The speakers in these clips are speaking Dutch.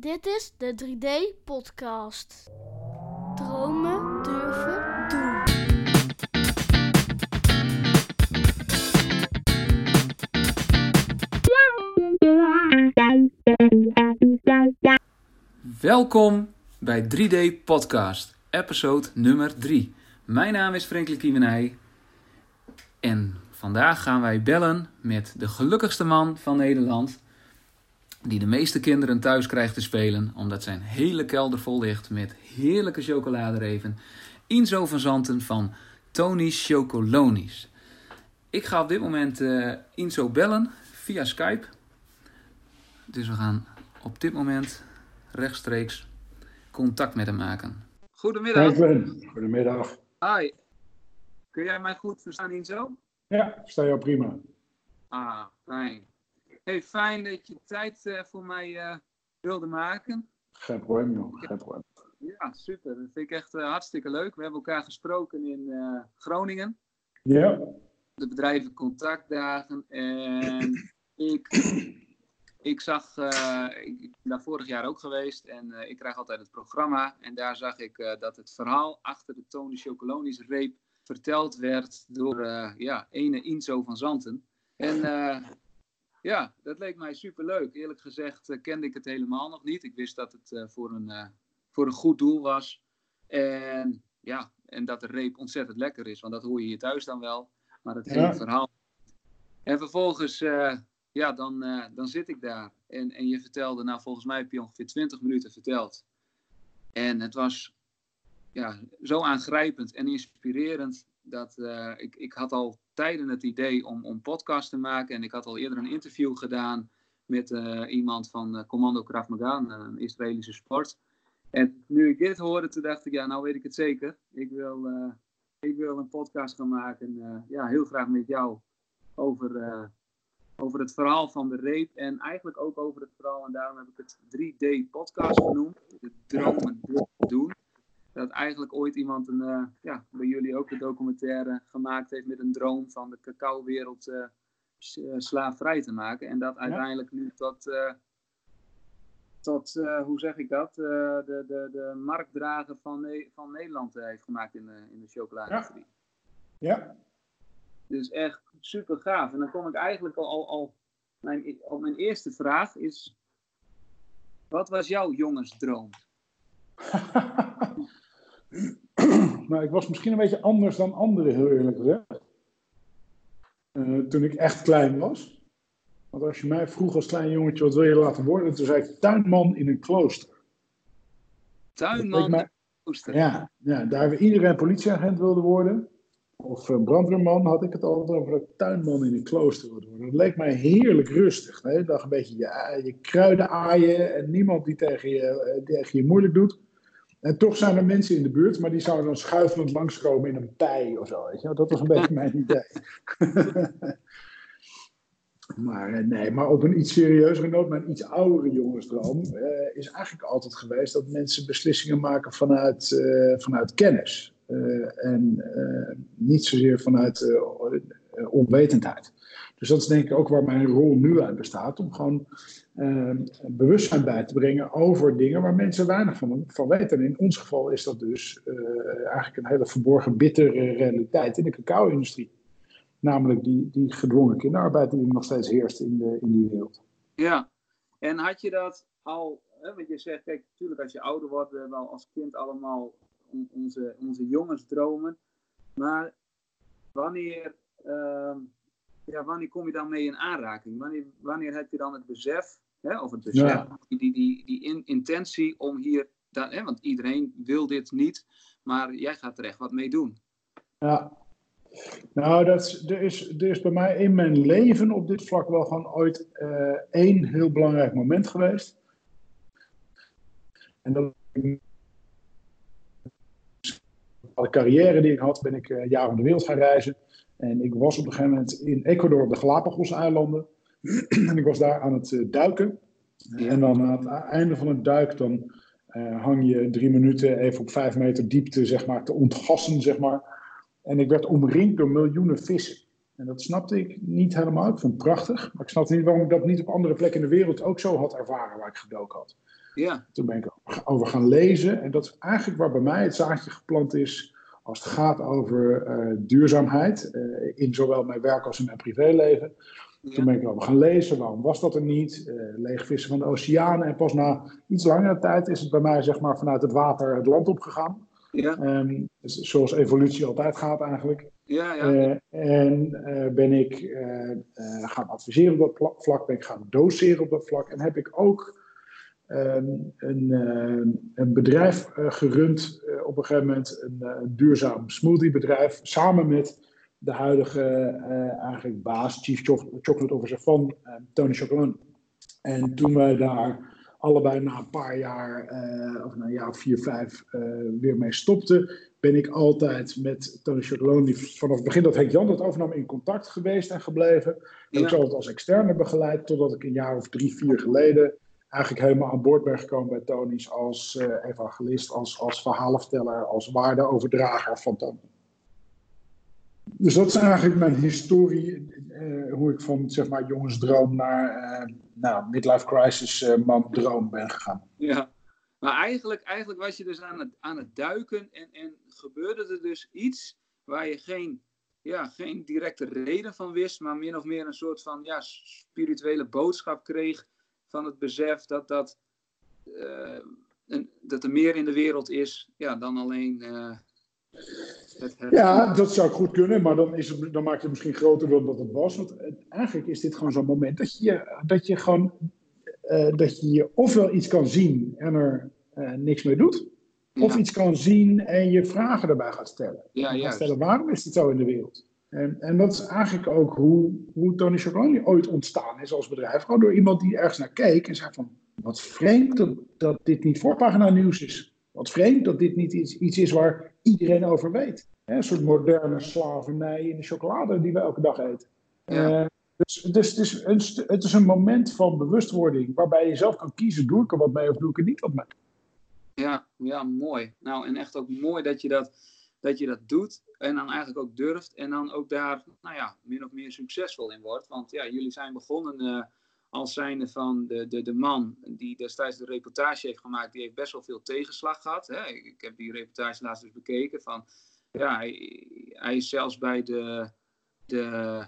Dit is de 3D-podcast. Dromen durven doen. Welkom bij 3D Podcast, episode nummer 3. Mijn naam is Franklin Kiemenij en vandaag gaan wij bellen met de gelukkigste man van Nederland, die de meeste kinderen thuis krijgt te spelen, omdat zijn hele kelder vol ligt met heerlijke chocoladereven. Inzo van Zanten van Tony's Chocolonies. Ik ga op dit moment eh Inzo bellen via Skype. Dus we gaan op dit moment rechtstreeks contact met hem maken. Goedemiddag. Goedemiddag. Hi. Kun jij mij goed verstaan, Inzo? Ja, sta jou prima. Ah, fijn. Hey, fijn dat je tijd eh, voor mij eh, wilde maken. Geen probleem, joh. Geen probleem. Ja, super. Dat vind ik echt eh, hartstikke leuk. We hebben elkaar gesproken in Groningen. Ja, De bedrijven contactdagen. En ik, ik zag, ik ben daar vorig jaar ook geweest. En ik krijg altijd het programma. En daar zag ik dat het verhaal achter de Tony Chocolonis reep verteld werd door ja, ene Inzo van Zanten. En ja, dat leek mij superleuk. Eerlijk gezegd eh, kende ik het helemaal nog niet. Ik wist dat het eh, voor, een, eh, voor een goed doel was. En ja, en dat de reep ontzettend lekker is. Want dat hoor je hier thuis dan wel. Maar het hele Ja. verhaal. En vervolgens, ja, dan, dan zit ik daar. En, en je vertelde, nou volgens mij heb je ongeveer 20 minuten verteld. En het was ja, zo aangrijpend en inspirerend dat ik, ik had al tijden het idee om, om podcast te maken. En ik had al eerder een interview gedaan met eh, iemand van eh, Commando Krav Maga, een Israëlische sport. En nu ik dit hoorde, toen dacht ik, ja, nou weet ik het zeker. Ik wil, eh, ik wil een podcast gaan maken. eh, ja, heel graag met jou over, eh, over het verhaal van de reep. En eigenlijk ook over het verhaal, en daarom heb ik het 3D podcast genoemd. De dromen doen. Dat eigenlijk ooit iemand een, eh, ja, bij jullie ook een documentaire gemaakt heeft met een droom van de cacao-wereld eh, slaafvrij te maken. En dat uiteindelijk nu tot, tot hoe zeg ik dat, de, de, de marktdrager van, Ne- van Nederland heeft gemaakt in de, in de chocoladeindustrie. ja. Dus echt super gaaf. En dan kom ik eigenlijk al, al, al mijn, op mijn eerste vraag is, wat was jouw jongensdroom? nou, ik was misschien een beetje anders dan anderen, heel eerlijk gezegd. Eh, toen ik echt klein was. Want als je mij vroeg als klein jongetje, wat wil je laten worden? Toen zei ik tuinman in een klooster. Tuinman mij- in Ooster. Ja, ja daar iedereen politieagent wilde worden. Of eh, brandweerman had ik het altijd over dat tuinman in een klooster wilde worden. Dat leek mij heerlijk rustig. De hele dag een beetje je, je kruiden aaien en niemand die tegen je, eh, tegen je moeilijk doet. En toch zijn er mensen in de buurt, maar die zouden dan schuifelend langskomen in een pij of zo. Weet je? Dat was een beetje mijn idee. maar eh, nee, maar op een iets serieuzere noot, mijn iets oudere jongensdroom, eh, is eigenlijk altijd geweest dat mensen beslissingen maken vanuit, eh, vanuit kennis. En niet zozeer vanuit onwetendheid. Dus dat is denk ik ook waar mijn rol nu uit bestaat. Om gewoon eh, bewustzijn bij te brengen over dingen waar mensen weinig van, van weten. En in ons geval is dat dus eh, eigenlijk een hele verborgen, bittere realiteit in de cacao-industrie. Namelijk die, die gedwongen kinderarbeid die nog steeds heerst in, de, in die wereld. Ja, en had je dat al, hè, want je zegt, kijk, natuurlijk als je ouder wordt, we hebben al als kind allemaal on- onze, onze jongensdromen. Maar wanneer, ehm, ja, wanneer kom je dan mee in aanraking? Wanneer, wanneer heb je dan het besef, hè, of het besef, Ja. die, die, die, die in- intentie om hier, da- hè, want iedereen wil dit niet, maar jij gaat er echt wat mee doen. Ja. Nou, dat is, er, is, er is bij mij in mijn leven op dit vlak wel gewoon ooit eh, één heel belangrijk moment geweest. En dat de carrière die ik had, ben ik een jaar om de wereld gaan reizen. En ik was op een gegeven moment in Ecuador op de Galapagos-eilanden. En ik was daar aan het eh, duiken. En dan aan het einde van het duik, dan eh, hang je drie minuten even op vijf meter diepte, zeg maar, te ontgassen, zeg maar. En ik werd omringd door miljoenen vissen. En dat snapte ik niet helemaal. Ik vond het prachtig. Maar ik snapte niet waarom ik dat niet op andere plekken in de wereld ook zo had ervaren waar ik gedoken had. Ja. Toen ben ik over gaan lezen. En dat is eigenlijk waar bij mij het zaadje geplant is als het gaat over uh, duurzaamheid. Uh, in zowel mijn werk als in mijn privéleven. Ja. Toen ben ik erover gaan lezen. Waarom was dat er niet? Uh, leegvissen van de oceanen. En pas na iets langere tijd is het bij mij zeg maar, vanuit het water het land opgegaan. Ja. Um, zoals evolutie altijd gaat eigenlijk. Ja, ja. en ben ik gaan adviseren op dat vlak. Ben ik gaan doseren op dat vlak. En heb ik ook een, een, een, bedrijf gerund op een gegeven moment, een, een duurzaam smoothiebedrijf, samen met de huidige eigenlijk baas, Chief Chocolate Officer van Tony Chocolate. En toen wij daar allebei na een paar jaar, of na een jaar of vier, vijf, weer mee stopten, ben ik altijd met Tony Chocolone, vanaf het begin dat Henk Jan dat overnam, in contact geweest en gebleven. En ik altijd als externe begeleid, totdat ik een jaar of drie, vier geleden eigenlijk helemaal aan boord ben gekomen bij Tony's als evangelist, als, als verhalenverteller, als waardeoverdrager van Tony. Dus dat is eigenlijk mijn historie, uh, hoe ik van zeg maar jongensdroom naar uh, nou, midlife crisis man droom ben gegaan. Ja, maar eigenlijk, eigenlijk was je dus aan het, aan het duiken en, en gebeurde er dus iets waar je geen, ja, geen directe reden van wist, maar min of meer een soort van ja, spirituele boodschap kreeg van het besef dat, dat, dat er meer in de wereld is ja, dan alleen. Het, het... Ja, dat zou goed kunnen, maar dan, is het, dan maakt het misschien groter dan dat het was. Want eigenlijk is dit gewoon zo'n moment dat je, dat je gewoon. Uh, dat je ofwel iets kan zien en er niks mee doet. Of ja. iets kan zien en je vragen daarbij gaat stellen. Ja, gaat stellen waarom is dit zo in de wereld? En, en dat is eigenlijk ook hoe, hoe Tony Chocolonely ooit ontstaan is als bedrijf. Gewoon door iemand die ergens naar keek en zei van... Wat vreemd dat, dat dit niet voorpagina nieuws is. Wat vreemd dat dit niet iets, iets is waar iedereen over weet. Een soort moderne slavernij in de chocolade die we elke dag eten. Ja. Uh, dus, dus het, is een, het is een moment van bewustwording waarbij je zelf kan kiezen: doe ik er wat mee of doe ik er niet wat mee? Ja, ja, mooi. Nou, en echt ook mooi dat je dat, dat je dat doet. En dan eigenlijk ook durft. En dan ook daar, nou ja, min of meer succesvol in wordt. Want ja, jullie zijn begonnen uh, als zijnde van de, de, de man die destijds de reportage heeft gemaakt. Die heeft best wel veel tegenslag gehad. Hè? Ik, ik heb die reportage laatst dus bekeken. Van, ja, hij, hij is zelfs bij de, de,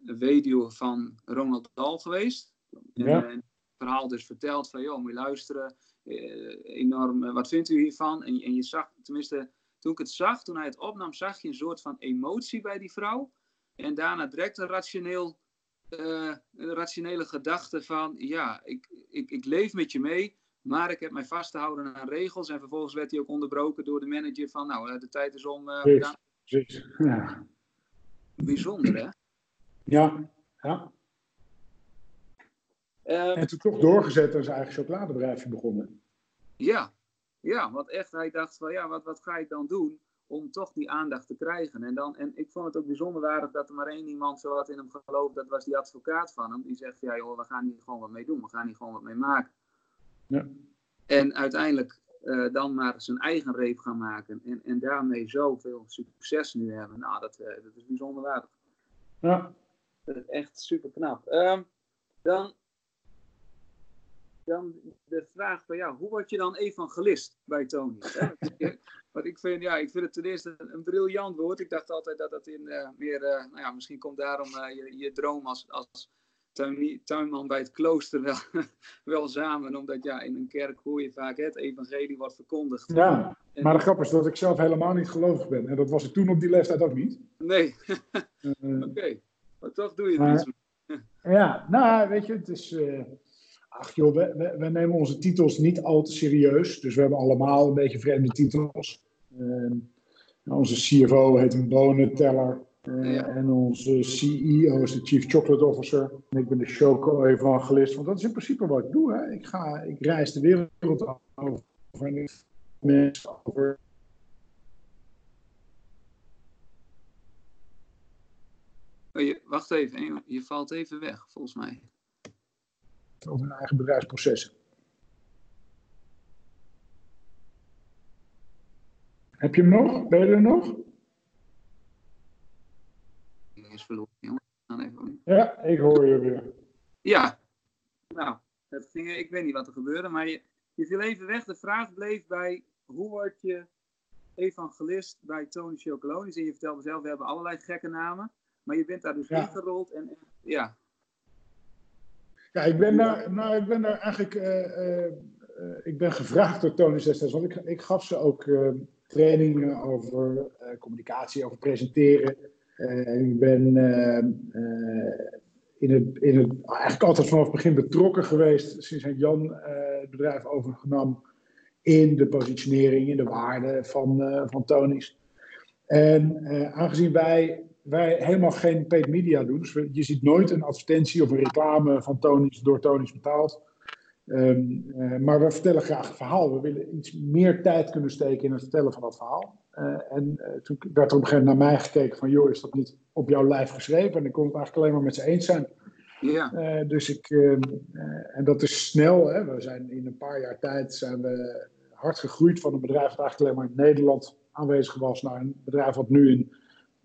de weduwe van Ronald Dahl geweest. Ja. En, het verhaal dus verteld van, joh, moet je luisteren. Uh, enorm, uh, wat vindt u hiervan? En, en je zag, tenminste, toen ik het zag, toen hij het opnam, zag je een soort van emotie bij die vrouw. En daarna direct een, rationeel, uh, een rationele gedachte van, ja, ik, ik, ik leef met je mee, maar ik heb mij vast te houden aan regels. En vervolgens werd hij ook onderbroken door de manager van, nou, de tijd is om. Precies. Ja. Bijzonder, hè? Ja, ja. Uh, en toen toch doorgezet en zijn eigen chocoladebedrijfje begonnen. Ja, ja, want echt, hij dacht van ja, wat, wat ga ik dan doen om toch die aandacht te krijgen? En, dan, en ik vond het ook bijzonder waardig dat er maar één iemand zo had in hem geloofd, dat was die advocaat van hem, die zegt ja joh, we gaan hier gewoon wat mee doen, we gaan hier gewoon wat mee maken. Ja. En uiteindelijk uh, dan maar zijn eigen reep gaan maken en, en daarmee zoveel succes nu hebben, nou dat, uh, dat is bijzonder waardig. Ja. Dat is echt super knap. Um, dan dan de vraag van ja, hoe word je dan evangelist bij Tony? Want ik vind, ja, ik vind het ten eerste een, een briljant woord. Ik dacht altijd dat dat in uh, meer, uh, nou ja, misschien komt daarom uh, je, je droom als, als tuin, tuinman bij het klooster wel, wel samen. Omdat ja, in een kerk hoor je vaak het evangelie wordt verkondigd. Ja, en, maar de grap is dat ik zelf helemaal niet gelovig ben. En dat was ik toen op die leeftijd ook niet. Nee, oké. Okay. Maar toch doe je het niet. ja, nou, weet je, het is... Ach joh, we, we, we, nemen onze titels niet al te serieus. Dus we hebben allemaal een beetje vreemde titels. Uh, onze CFO heet een bonenteller. Ja. En onze CEO is de Chief Chocolate Officer. En ik ben de Choco-evangelist. Want dat is in principe wat ik doe. Hè. Ik, ga, ik reis de wereld over. En ik mensen over Oh, je, wacht even, je, je valt even weg, volgens mij over hun eigen bedrijfsprocessen. Heb je hem nog? Ben je er nog? is verloren. Ja, ik hoor je weer. Ja, nou, het ging, ik weet niet wat er gebeurde, maar je, je viel even weg. De vraag bleef bij hoe word je evangelist bij Tony Chocolonis? En je vertelde zelf, we hebben allerlei gekke namen, maar je bent daar dus Ja. ingerold en en- ja, Ja, ik ben daar, nou, ik ben daar eigenlijk. eh, eh, ik ben gevraagd door Tony destijds, want ik, ik gaf ze ook eh, trainingen over eh, communicatie, over presenteren. Eh, ik ben eh, in het, in het, eigenlijk altijd vanaf het begin betrokken geweest, sinds Jan het bedrijf overnam, in de positionering, in de waarde van, van Tony's. En aangezien wij, wij helemaal geen paid media doen, dus je ziet nooit een advertentie of een reclame van Tony's door Tony's betaald. Ehm, eh, maar we vertellen graag het verhaal. We willen iets meer tijd kunnen steken in het vertellen van dat verhaal. Eh, en eh, toen werd er op een gegeven moment naar mij gekeken van, joh, is dat niet op jouw lijf geschreven? En ik kon het eigenlijk alleen maar met ze eens zijn. ja, dus ik, eh, eh, en dat is snel. Hè? We zijn in een paar jaar tijd zijn we hard gegroeid van een bedrijf dat eigenlijk alleen maar in Nederland aanwezig was, naar een bedrijf wat nu in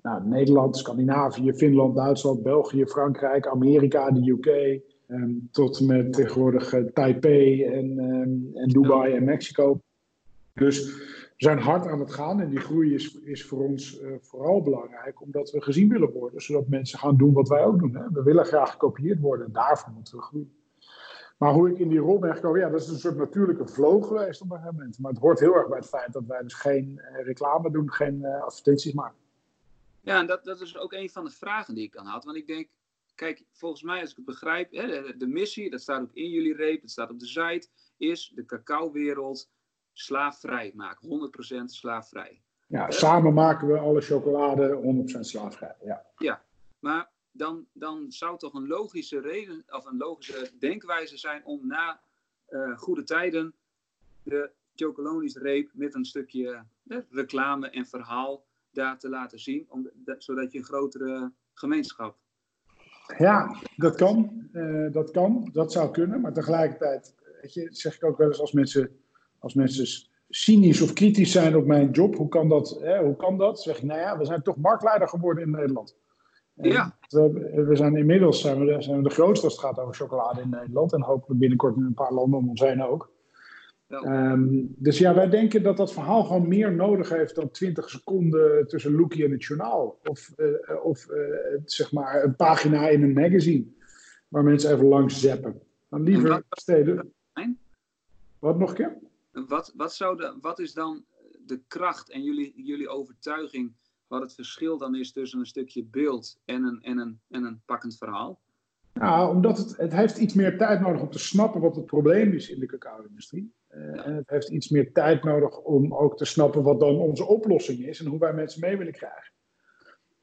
nou, Nederland, Scandinavië, Finland, Duitsland, België, Frankrijk, Amerika, de UK, ehm, tot met tegenwoordig eh, Taipei en, ehm, en Dubai en Mexico. Dus we zijn hard aan het gaan en die groei is, is voor ons eh, vooral belangrijk omdat we gezien willen worden, zodat mensen gaan doen wat wij ook doen. Hè. We willen graag gekopieerd worden en daarvoor moeten we groeien. Maar hoe ik in die rol ben gekomen, ja, dat is een soort natuurlijke flow geweest op een gegeven moment. Maar het hoort heel erg bij het feit dat wij dus geen eh, reclame doen, geen advertenties maken. ja en dat, dat is ook een van de vragen die ik dan had. Want ik denk, kijk, volgens mij als ik het begrijp, hè, de, missie, dat staat ook in jullie reep, dat staat op de site, is de cacao-wereld slaafvrij maken. 100% slaafvrij. Ja, samen maken we alle chocolade 100% slaafvrij. Ja. Maar dan, dan zou toch een logische reden of een logische denkwijze zijn om na eh, goede tijden de Chocolonis reep met een stukje eh, reclame en verhaal daar te laten zien, om, dat- zodat je een grotere gemeenschap. Ja, dat kan. Eh, dat kan. Dat zou kunnen. Maar tegelijkertijd weet je, zeg ik ook wel eens als mensen, als mensen cynisch of kritisch zijn op mijn job. Hoe kan dat? Hè? Hoe kan dat? Zeg ik, nou ja, we zijn toch marktleider geworden in Nederland. En Ja. We, we zijn inmiddels zijn we, de, zijn we de grootste als het gaat over chocolade in Nederland. En hopelijk binnenkort in een paar landen om ons heen ook. Ehm, dus ja, wij denken dat dat verhaal gewoon meer nodig heeft dan 20 seconden tussen Loekie en het journaal. Of, eh, of eh, zeg maar een pagina in een magazine. Waar mensen even langs zappen. Dan liever wat- steden. Wat nog een keer? Wat, wat, zou de, wat is dan de kracht en jullie, jullie overtuiging wat het verschil dan is tussen een stukje beeld en een, en een, en een pakkend verhaal? Nou, omdat het, het heeft iets meer tijd nodig om te snappen wat het probleem is in de cacao-industrie. Eh, En het heeft iets meer tijd nodig om ook te snappen wat dan onze oplossing is en hoe wij mensen mee willen krijgen.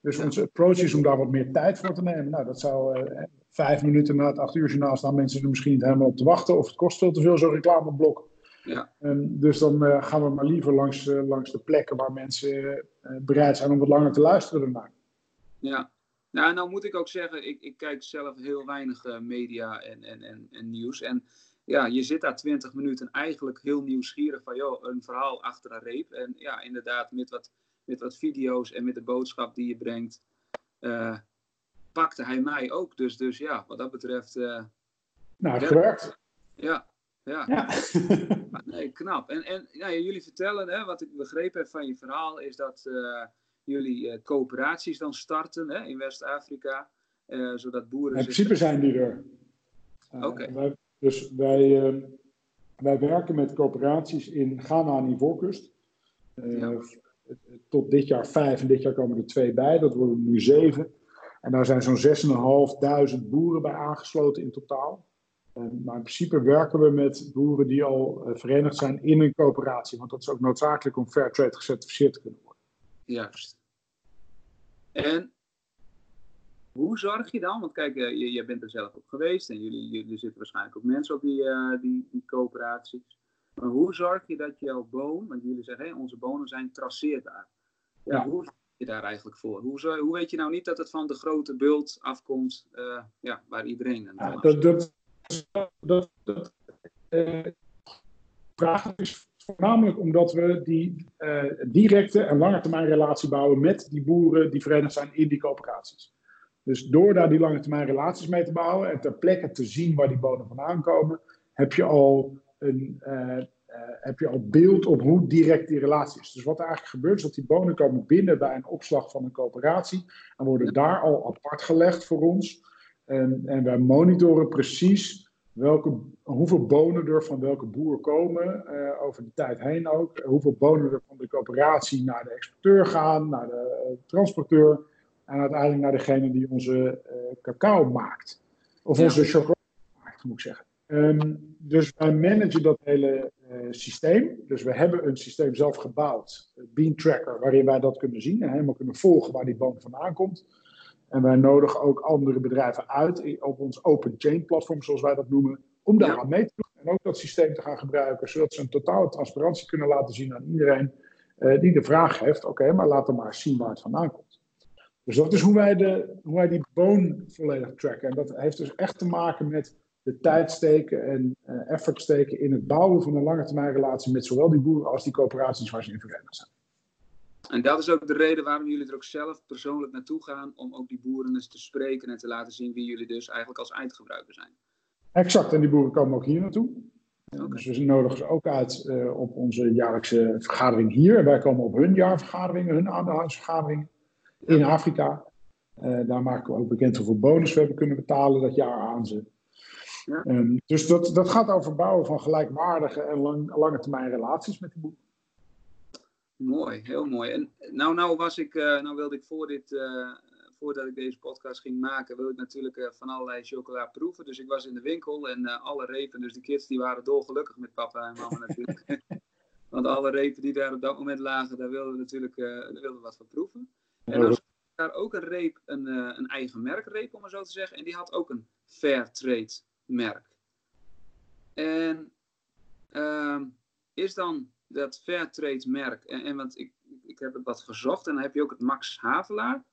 Dus onze approach is om daar wat meer tijd voor te nemen. Nou, dat zou eh, vijf minuten na het acht uur journaal staan mensen er misschien niet helemaal op te wachten. Of het kost veel te veel, zo'n reclameblok. Ja. Ehm, dus dan eh, gaan we maar liever langs, langs de plekken waar mensen bereid zijn om wat langer te luisteren daarna. Ja. Nou, nou moet ik ook zeggen, ik, ik kijk zelf heel weinig eh, media en, en, en, en nieuws. En ja, je zit daar twintig minuten eigenlijk heel nieuwsgierig van, joh, een verhaal achter een reep. En ja, inderdaad, met wat, met wat video's en met de boodschap die je brengt, eh, pakte hij mij ook. Dus, dus ja, wat dat betreft, eh, Nou, het gewerkt. ja, ja. Nee, knap. En, en ja, jullie vertellen, hè, wat ik begrepen heb van je verhaal, is dat jullie eh, coöperaties dan starten hè, in West-Afrika, eh, zodat boeren In zich- principe zijn die er. Eh, Oké. dus wij, wij werken met coöperaties in Ghana en Ivoorkust. Ja. Tot dit jaar vijf en dit jaar komen er twee bij. Dat worden nu zeven. En daar zijn zo'n 6.500 boeren bij aangesloten in totaal. Maar in principe werken we met boeren die al verenigd zijn in een coöperatie. Want dat is ook noodzakelijk om Fairtrade gecertificeerd te kunnen. Juist. En hoe zorg je dan, want kijk, eh, je, jij bent er zelf ook geweest en jullie, jullie zitten waarschijnlijk ook mensen op die, eh, die, die coöperaties. Maar hoe zorg je dat jouw boon, want jullie zeggen, hé, onze bonen zijn traceerbaar. Ja, Ja. Hoe zorg je daar eigenlijk voor? Hoe, hoe weet je nou niet dat het van de grote bult afkomt, eh, ja, waar iedereen aan Ja, dat, dat, dat, dat eh, vraag is voornamelijk omdat we die eh, directe en lange termijn relatie bouwen met die boeren die verenigd zijn in die coöperaties. Dus door daar die lange termijn relaties mee te bouwen en ter plekke te zien waar die bonen vandaan komen, heb je al een, uh, uh, heb je al beeld op hoe direct die relatie is. Dus wat er eigenlijk gebeurt, is dat die bonen komen binnen bij een opslag van een coöperatie en worden daar al apart gelegd voor ons. En, en wij monitoren precies welke, hoeveel bonen er van welke boer komen, uh, over de tijd heen ook. Hoeveel bonen er van de coöperatie naar de exporteur gaan, naar de transporteur en uiteindelijk naar degene die onze cacao maakt. Of onze chocolade maakt, moet ik zeggen. Um, dus wij managen dat hele uh, systeem. Dus we hebben een systeem zelf gebouwd, Bean Tracker, waarin wij dat kunnen zien en helemaal kunnen volgen waar die boom vandaan komt. En wij nodigen ook andere bedrijven uit op ons open chain platform, zoals wij dat noemen, om daar aan mee te doen en ook dat systeem te gaan gebruiken, zodat ze een totale transparantie kunnen laten zien aan iedereen uh, die de vraag heeft: oké, okay, maar laat hem maar zien waar het vandaan komt. Dus dat is hoe wij, de, hoe wij die boon volledig tracken. En dat heeft dus echt te maken met de tijd steken en uh, effort steken in het bouwen van een lange termijn relatie met zowel die boeren als die coöperaties waar ze in verenigd zijn. En dat is ook de reden waarom jullie er ook zelf persoonlijk naartoe gaan, om ook die boeren eens te spreken en te laten zien wie jullie dus eigenlijk als eindgebruiker zijn. Exact, en die boeren komen ook hier naartoe. Okay. Dus we nodigen ze ook uit uh, op onze jaarlijkse vergadering hier. En wij komen op hun jaarvergaderingen, hun aandeelhoudersvergaderingen in Afrika. Uh, daar maken we ook bekend hoeveel bonus we hebben kunnen betalen dat jaar aan ze. Ja. Um, dus dat, dat gaat over bouwen van gelijkwaardige en lang, lange termijn relaties met de boeren. Mooi, heel mooi. En nou, nou, was ik, uh, nou wilde ik voor dit, uh, voordat ik deze podcast ging maken, wilde ik natuurlijk uh, van allerlei chocola proeven. Dus ik was in de winkel en alle repen, dus de kids die waren dolgelukkig met papa en mama natuurlijk. Want alle repen die daar op dat moment lagen, daar wilden we natuurlijk daar wilden we wat van proeven. En dan daar ook een reep, een, een eigen merkreep om maar zo te zeggen. En die had ook een fair trade merk. En uh, is dan dat Fairtrade merk, en, en want ik, ik heb het wat gezocht, en dan heb je ook het Max Havelaar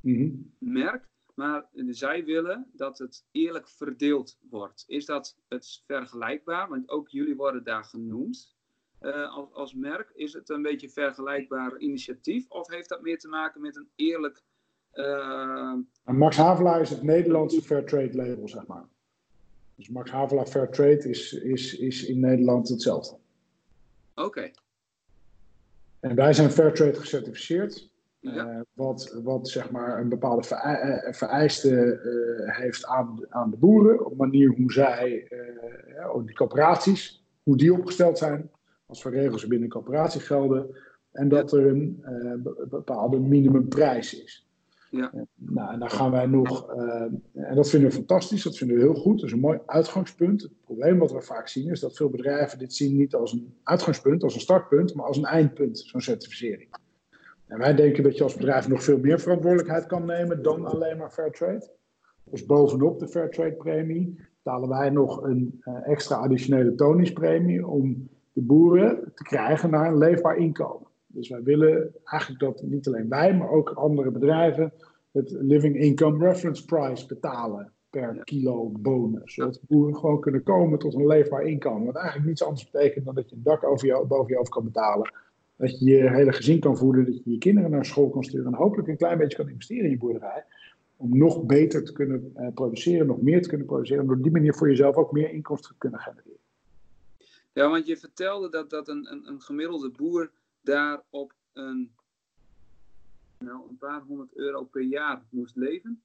mm -hmm. merk, maar zij willen dat het eerlijk verdeeld wordt. Is dat het vergelijkbaar? Want ook jullie worden daar genoemd. Uh, als, als merk, is het een beetje een vergelijkbaar initiatief? Of heeft dat meer te maken met een eerlijk... Uh... Max Havelaar is het Nederlandse Fairtrade label, zeg maar. Dus Max Havelaar Fair Trade is, is, is in Nederland hetzelfde. Oké. Okay. En wij zijn Fair Trade gecertificeerd. Ja. Uh, wat, wat zeg maar een bepaalde vereiste uh, heeft aan, aan de boeren. Op de manier hoe zij, uh, die coöperaties, hoe die opgesteld zijn. Als voor regels binnen coöperatie gelden. En dat er een bepaalde minimumprijs is. Ja. Nou, en daar gaan wij nog, uh, en dat vinden we fantastisch, dat vinden we heel goed. Dat is een mooi uitgangspunt. Het probleem wat we vaak zien is dat veel bedrijven dit zien niet als een uitgangspunt, als een startpunt, maar als een eindpunt, zo'n certificering. En wij denken dat je als bedrijf nog veel meer verantwoordelijkheid kan nemen dan alleen maar Fairtrade. Dus bovenop de Fairtrade premie betalen wij nog een uh, extra additionele toningspremie om de boeren te krijgen naar een leefbaar inkomen. Dus wij willen eigenlijk dat niet alleen wij, maar ook andere bedrijven het Living Income Reference Price betalen per kilo bonen. Zodat boeren gewoon kunnen komen tot een leefbaar inkomen. Wat eigenlijk niets anders betekent dan dat je een dak over je, boven je hoofd kan betalen. Dat je je hele gezin kan voeden, dat je je kinderen naar school kan sturen. En hopelijk een klein beetje kan investeren in je boerderij. Om nog beter te kunnen uh, produceren, nog meer te kunnen produceren. En op die manier voor jezelf ook meer inkomsten te kunnen genereren. Ja, want je vertelde dat, dat een, een, een gemiddelde boer daar op een, nou, een paar honderd euro per jaar moest leven?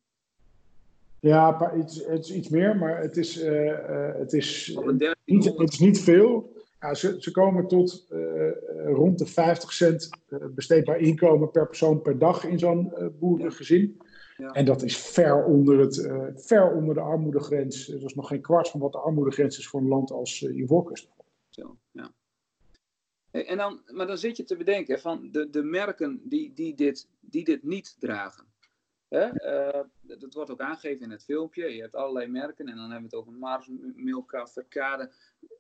Ja, iets, het is iets meer, maar het is, uh, uh, het is, niet, het is niet veel. Ja, ze, ze komen tot uh, rond de 50 cent besteedbaar inkomen per persoon per dag in zo'n boerengezin. Ja. En dat is ver onder, het, ver onder de armoedegrens. Dat is nog geen kwart van wat de armoedegrens is voor een land als Ivoorkust. Zo, ja. En dan, maar dan zit je te bedenken van de, de merken die, die, dit, die dit niet dragen. Hè? Uh, dat wordt ook aangegeven in het filmpje. Je hebt allerlei merken en dan hebben we het over Mars, Milka, Verkade.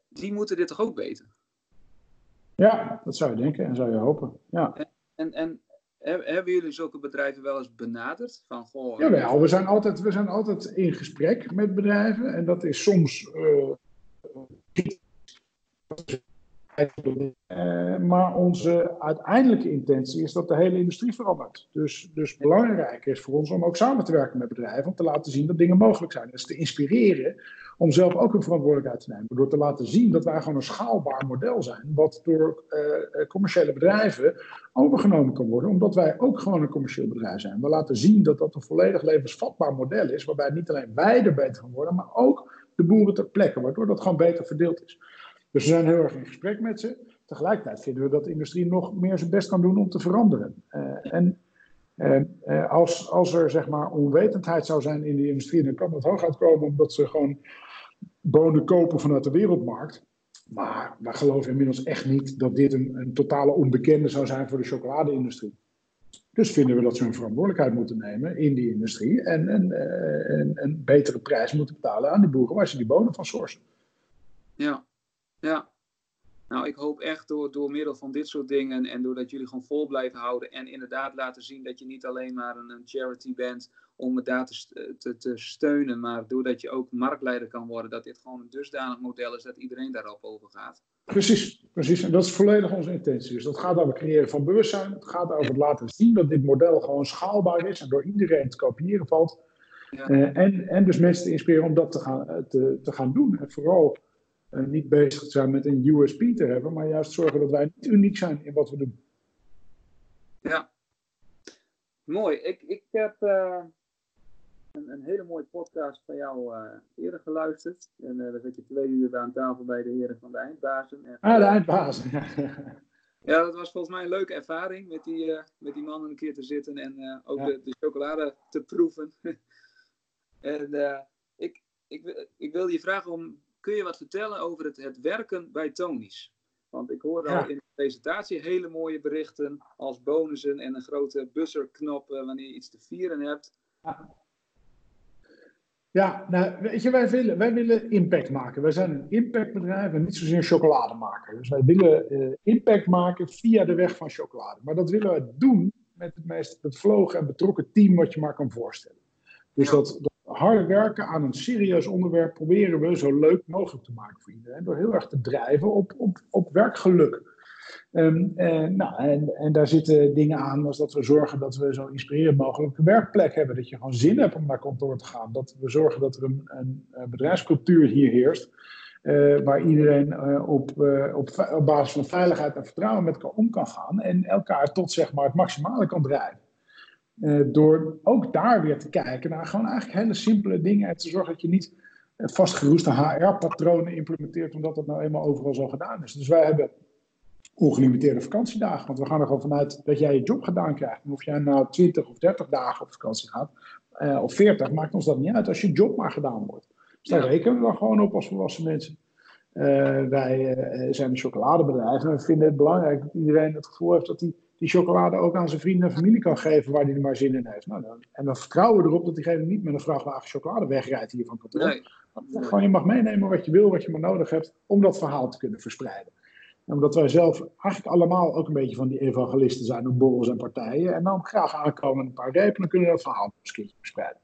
Die moeten dit toch ook weten? Ja, dat zou je denken en zou je hopen. Ja. En, en, en hebben jullie zulke bedrijven wel eens benaderd? Van, goh, ja, we zijn, altijd, we zijn altijd in gesprek met bedrijven. En dat is soms uh, Uh, maar onze uiteindelijke intentie is dat de hele industrie verandert. Dus, dus belangrijk is voor ons om ook samen te werken met bedrijven. Om te laten zien dat dingen mogelijk zijn. Dus te inspireren om zelf ook een verantwoordelijkheid te nemen. Door te laten zien dat wij gewoon een schaalbaar model zijn. Wat door uh, commerciële bedrijven overgenomen kan worden. Omdat wij ook gewoon een commercieel bedrijf zijn. We laten zien dat dat een volledig levensvatbaar model is. Waarbij niet alleen wij er beter van worden. Maar ook de boeren ter plekke. Waardoor dat gewoon beter verdeeld is. Dus we zijn heel erg in gesprek met ze. Tegelijkertijd vinden we dat de industrie nog meer zijn best kan doen om te veranderen. Uh, en uh, als, als er zeg maar onwetendheid zou zijn in de industrie, dan kan dat hooguit komen omdat ze gewoon bonen kopen vanuit de wereldmarkt. Maar wij geloven inmiddels echt niet dat dit een, totale onbekende zou zijn voor de chocoladeindustrie. Dus vinden we dat ze hun verantwoordelijkheid moeten nemen in die industrie en een betere prijs moeten betalen aan die boeren waar ze die bonen van sourcen. Ja, ja. Nou, ik hoop echt door, door middel van dit soort dingen en doordat jullie gewoon vol blijven houden en inderdaad laten zien dat je niet alleen maar een, charity bent om het daar te, te, te, steunen, maar doordat je ook marktleider kan worden, dat dit gewoon een dusdanig model is dat iedereen daarop over gaat. Precies, precies. En dat is volledig onze intentie. Dus dat gaat over het creëren van bewustzijn. Het gaat over het laten zien dat dit model gewoon schaalbaar is en door iedereen te kopiëren valt. Ja. Uh, en, en dus mensen te inspireren om dat te gaan, te, te gaan doen. En vooral niet bezig zijn met een USP te hebben, maar juist zorgen dat wij niet uniek zijn in wat we doen. Ja, mooi. Ik, ik heb uh, een, een, hele mooie podcast van jou uh, eerder geluisterd. En dan zit je twee uur aan tafel bij de heren van de eindbazen. En, ah, de eindbazen. ja, dat was volgens mij een leuke ervaring met die, met die mannen een keer te zitten en ook ja. de, de, chocolade te proeven. en ik, ik, ik wil je vragen om kun je wat vertellen over het, het werken bij Tony's? Want ik hoorde ja. al in de presentatie hele mooie berichten als bonussen en een grote busserknop uh, wanneer je iets te vieren hebt. Ja. Ja, nou, weet je, wij willen, wij willen impact maken. Wij zijn een impactbedrijf en niet zozeer een chocolademaker. Dus wij willen uh, impact maken via de weg van chocolade. Maar dat willen we doen met het meest bevlogen en betrokken team wat je maar kan voorstellen. Dus dat harde werken aan een serieus onderwerp proberen we zo leuk mogelijk te maken voor iedereen. Door heel erg te drijven op, op, op werkgeluk. En, nou, en, en daar zitten dingen aan als dat we zorgen dat we zo inspirerend mogelijk een werkplek hebben. Dat je gewoon zin hebt om naar kantoor te gaan. Dat we zorgen dat er een, een bedrijfscultuur hier heerst. Uh, waar iedereen uh, op, op, op basis van veiligheid en vertrouwen met elkaar om kan gaan. En elkaar tot zeg maar, het maximale kan drijven. Uh, door ook daar weer te kijken naar gewoon eigenlijk hele simpele dingen. En te zorgen dat je niet vastgeroeste HR-patronen implementeert, omdat dat nou eenmaal overal zo gedaan is. Dus wij hebben ongelimiteerde vakantiedagen. Want we gaan er gewoon vanuit dat jij je job gedaan krijgt. En of jij nou 20 of 30 dagen op vakantie gaat, uh, of 40, maakt ons dat niet uit als je job maar gedaan wordt. Dus daar ja. rekenen we dan gewoon op als volwassen mensen. Uh, wij zijn een chocoladebedrijf en we vinden het belangrijk dat iedereen het gevoel heeft dat hij die chocolade ook aan zijn vrienden en familie kan geven waar hij er maar zin in heeft. Nou, dan, en dan vertrouwen we erop dat diegene niet met een vrachtwagen chocolade wegrijdt hier van kantoor. Nee. Gewoon je mag meenemen wat je wil, wat je maar nodig hebt om dat verhaal te kunnen verspreiden. En omdat wij zelf eigenlijk allemaal ook een beetje van die evangelisten zijn op borrels en partijen. En dan graag aankomen een paar repen, dan kunnen we dat verhaal keertje verspreiden.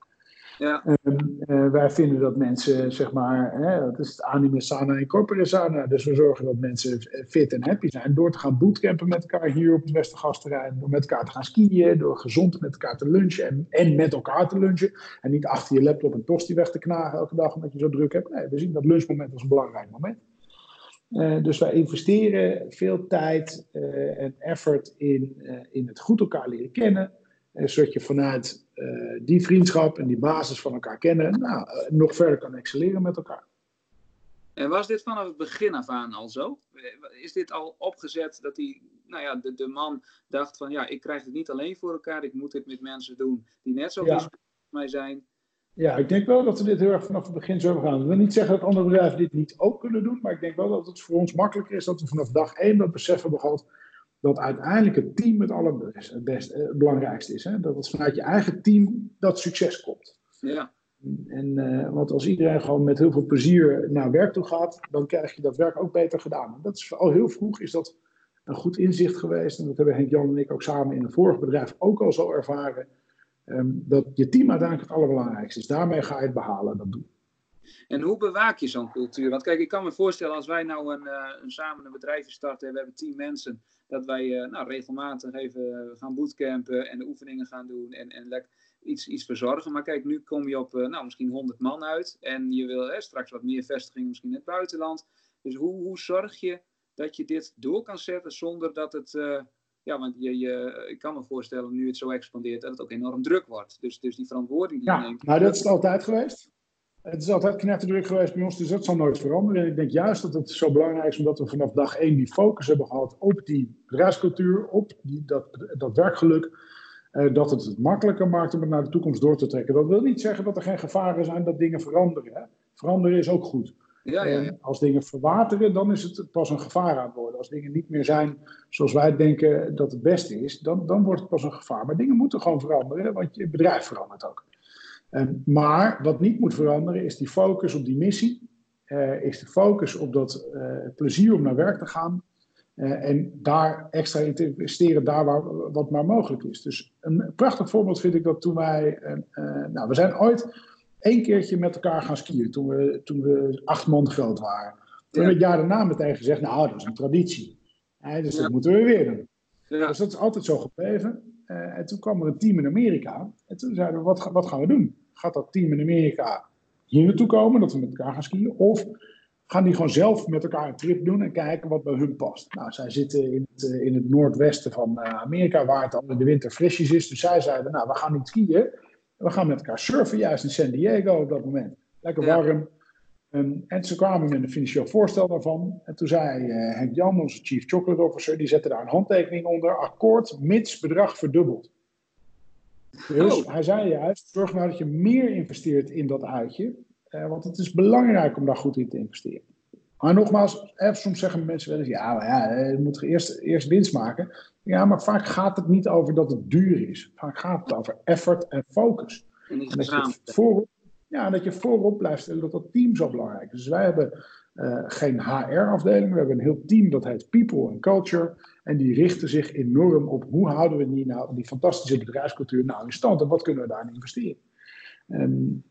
Ja. Uh, uh, wij vinden dat mensen, zeg maar, hè, dat is het anime sana en corpore sana. Dus we zorgen dat mensen fit en happy zijn door te gaan bootcampen met elkaar hier op het Westergasterrein. Door met elkaar te gaan skiën, door gezond met elkaar te lunchen en, en met elkaar te lunchen. En niet achter je laptop een tosti weg te knagen elke dag omdat je zo druk hebt. Nee, we zien dat lunchmoment als een belangrijk moment. Uh, dus wij investeren veel tijd uh, en effort in, in het goed elkaar leren kennen. Zodat je vanuit die vriendschap en die basis van elkaar kennen, nou, nog verder kan excelleren met elkaar. En was dit vanaf het begin af aan al zo? Is dit al opgezet dat die, nou ja, de, de man dacht van ja, ik krijg het niet alleen voor elkaar, ik moet dit met mensen doen die net zo ja. als mij zijn. Ja, ik denk wel dat we dit heel erg vanaf het begin zo gaan. Ik wil niet zeggen dat andere bedrijven dit niet ook kunnen doen, maar ik denk wel dat het voor ons makkelijker is dat we vanaf dag één dat besef hebben gehad dat uiteindelijk het team het allerbest, het belangrijkste is. Hè? Dat het vanuit je eigen team dat succes komt. Ja. En, uh, want als iedereen gewoon met heel veel plezier naar werk toe gaat, dan krijg je dat werk ook beter gedaan. En dat is al heel vroeg is dat een goed inzicht geweest. En dat hebben Henk Jan en ik ook samen in een vorig bedrijf ook al zo ervaren. Um, dat je team uiteindelijk het allerbelangrijkste is. Daarmee ga je het behalen, dat doen. En hoe bewaak je zo'n cultuur? Want kijk, ik kan me voorstellen als wij nou een, uh, een samen een bedrijfje starten en we hebben tien mensen, dat wij uh, nou, regelmatig even gaan bootcampen en de oefeningen gaan doen en, en lekker iets, iets verzorgen. Maar kijk, nu kom je op nou, misschien 100 man uit en je wil hè, straks wat meer vestigingen misschien in het buitenland. Dus hoe, hoe zorg je dat je dit door kan zetten zonder dat het ja, want je, je, ik kan me voorstellen, nu het zo expandeert, dat het ook enorm druk wordt. Dus, dus die verantwoording die ja, je neemt. Nou, dat is het altijd geweest. Het is altijd knetterdruk geweest bij ons, dus dat zal nooit veranderen. En ik denk juist dat het zo belangrijk is, omdat we vanaf dag één die focus hebben gehad op die bedrijfscultuur, op die, dat, dat werkgeluk. Eh, dat het het makkelijker maakt om het naar de toekomst door te trekken. Dat wil niet zeggen dat er geen gevaren zijn dat dingen veranderen. Hè? Veranderen is ook goed. Ja, ja, ja. En als dingen verwateren, dan is het pas een gevaar aan het worden. Als dingen niet meer zijn zoals wij denken dat het beste is, dan, dan wordt het pas een gevaar. Maar dingen moeten gewoon veranderen, want je bedrijf verandert ook. Um, maar wat niet moet veranderen, is die focus op die missie. Uh, is de focus op dat uh, plezier om naar werk te gaan. Uh, en daar extra in te investeren, daar waar wat maar mogelijk is. Dus een prachtig voorbeeld vind ik dat toen wij. nou, we zijn ooit één keertje met elkaar gaan skiën toen we, toen we acht man groot waren. Toen hebben we het jaar daarna meteen gezegd, nou, dat is een traditie. dus dat moeten we weer doen. Ja. Dus dat is altijd zo gebleven. Uh, en toen kwam er een team in Amerika. En toen zeiden we, wat, wat gaan we doen? Gaat dat team in Amerika hier naartoe komen, dat we met elkaar gaan skiën? Of gaan die gewoon zelf met elkaar een trip doen en kijken wat bij hun past? Nou, zij zitten in het, in het noordwesten van Amerika, waar het al in de winter frisjes is. Dus zij zeiden, nou, we gaan niet skiën we gaan met elkaar surfen, juist in San Diego op dat moment. Lekker warm. Um, en ze kwamen met een financieel voorstel daarvan. En toen zei uh, Henk Jan, onze Chief Chocolate Officer, die zette daar een handtekening onder. Akkoord, mits bedrag verdubbeld. Dus oh. hij zei juist, zorg nou dat je meer investeert in dat uitje. Uh, want het is belangrijk om daar goed in te investeren. Maar nogmaals, eh, soms zeggen mensen wel eens, ja, maar ja, je moet eerst, eerst winst maken. Ja, maar vaak gaat het niet over dat het duur is. Vaak gaat het over effort en focus. En, en dat, je voorop, ja, dat je voorop blijft stellen dat dat team zo belangrijk is. Dus wij hebben uh, geen HR-afdeling. We hebben een heel team dat heet People and Culture. En die richten zich enorm op hoe houden we die, nou, die fantastische bedrijfscultuur nou in stand. En wat kunnen we daarin investeren. Um,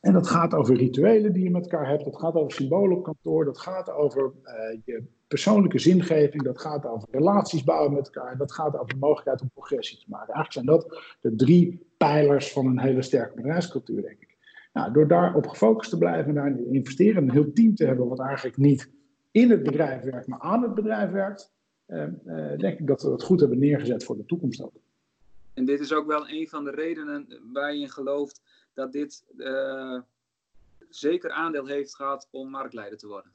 en dat gaat over rituelen die je met elkaar hebt. Dat gaat over symbolen op kantoor. Dat gaat over uh, je persoonlijke zingeving. Dat gaat over relaties bouwen met elkaar. Dat gaat over de mogelijkheid om progressie te maken. Eigenlijk zijn dat de drie pijlers van een hele sterke bedrijfscultuur, denk ik. Nou, door daarop gefocust te blijven en daarin investeren. Een heel team te hebben wat eigenlijk niet in het bedrijf werkt, maar aan het bedrijf werkt. Uh, uh, denk ik dat we het goed hebben neergezet voor de toekomst ook. En dit is ook wel een van de redenen waar je in gelooft dat dit uh, zeker aandeel heeft gehad om marktleider te worden.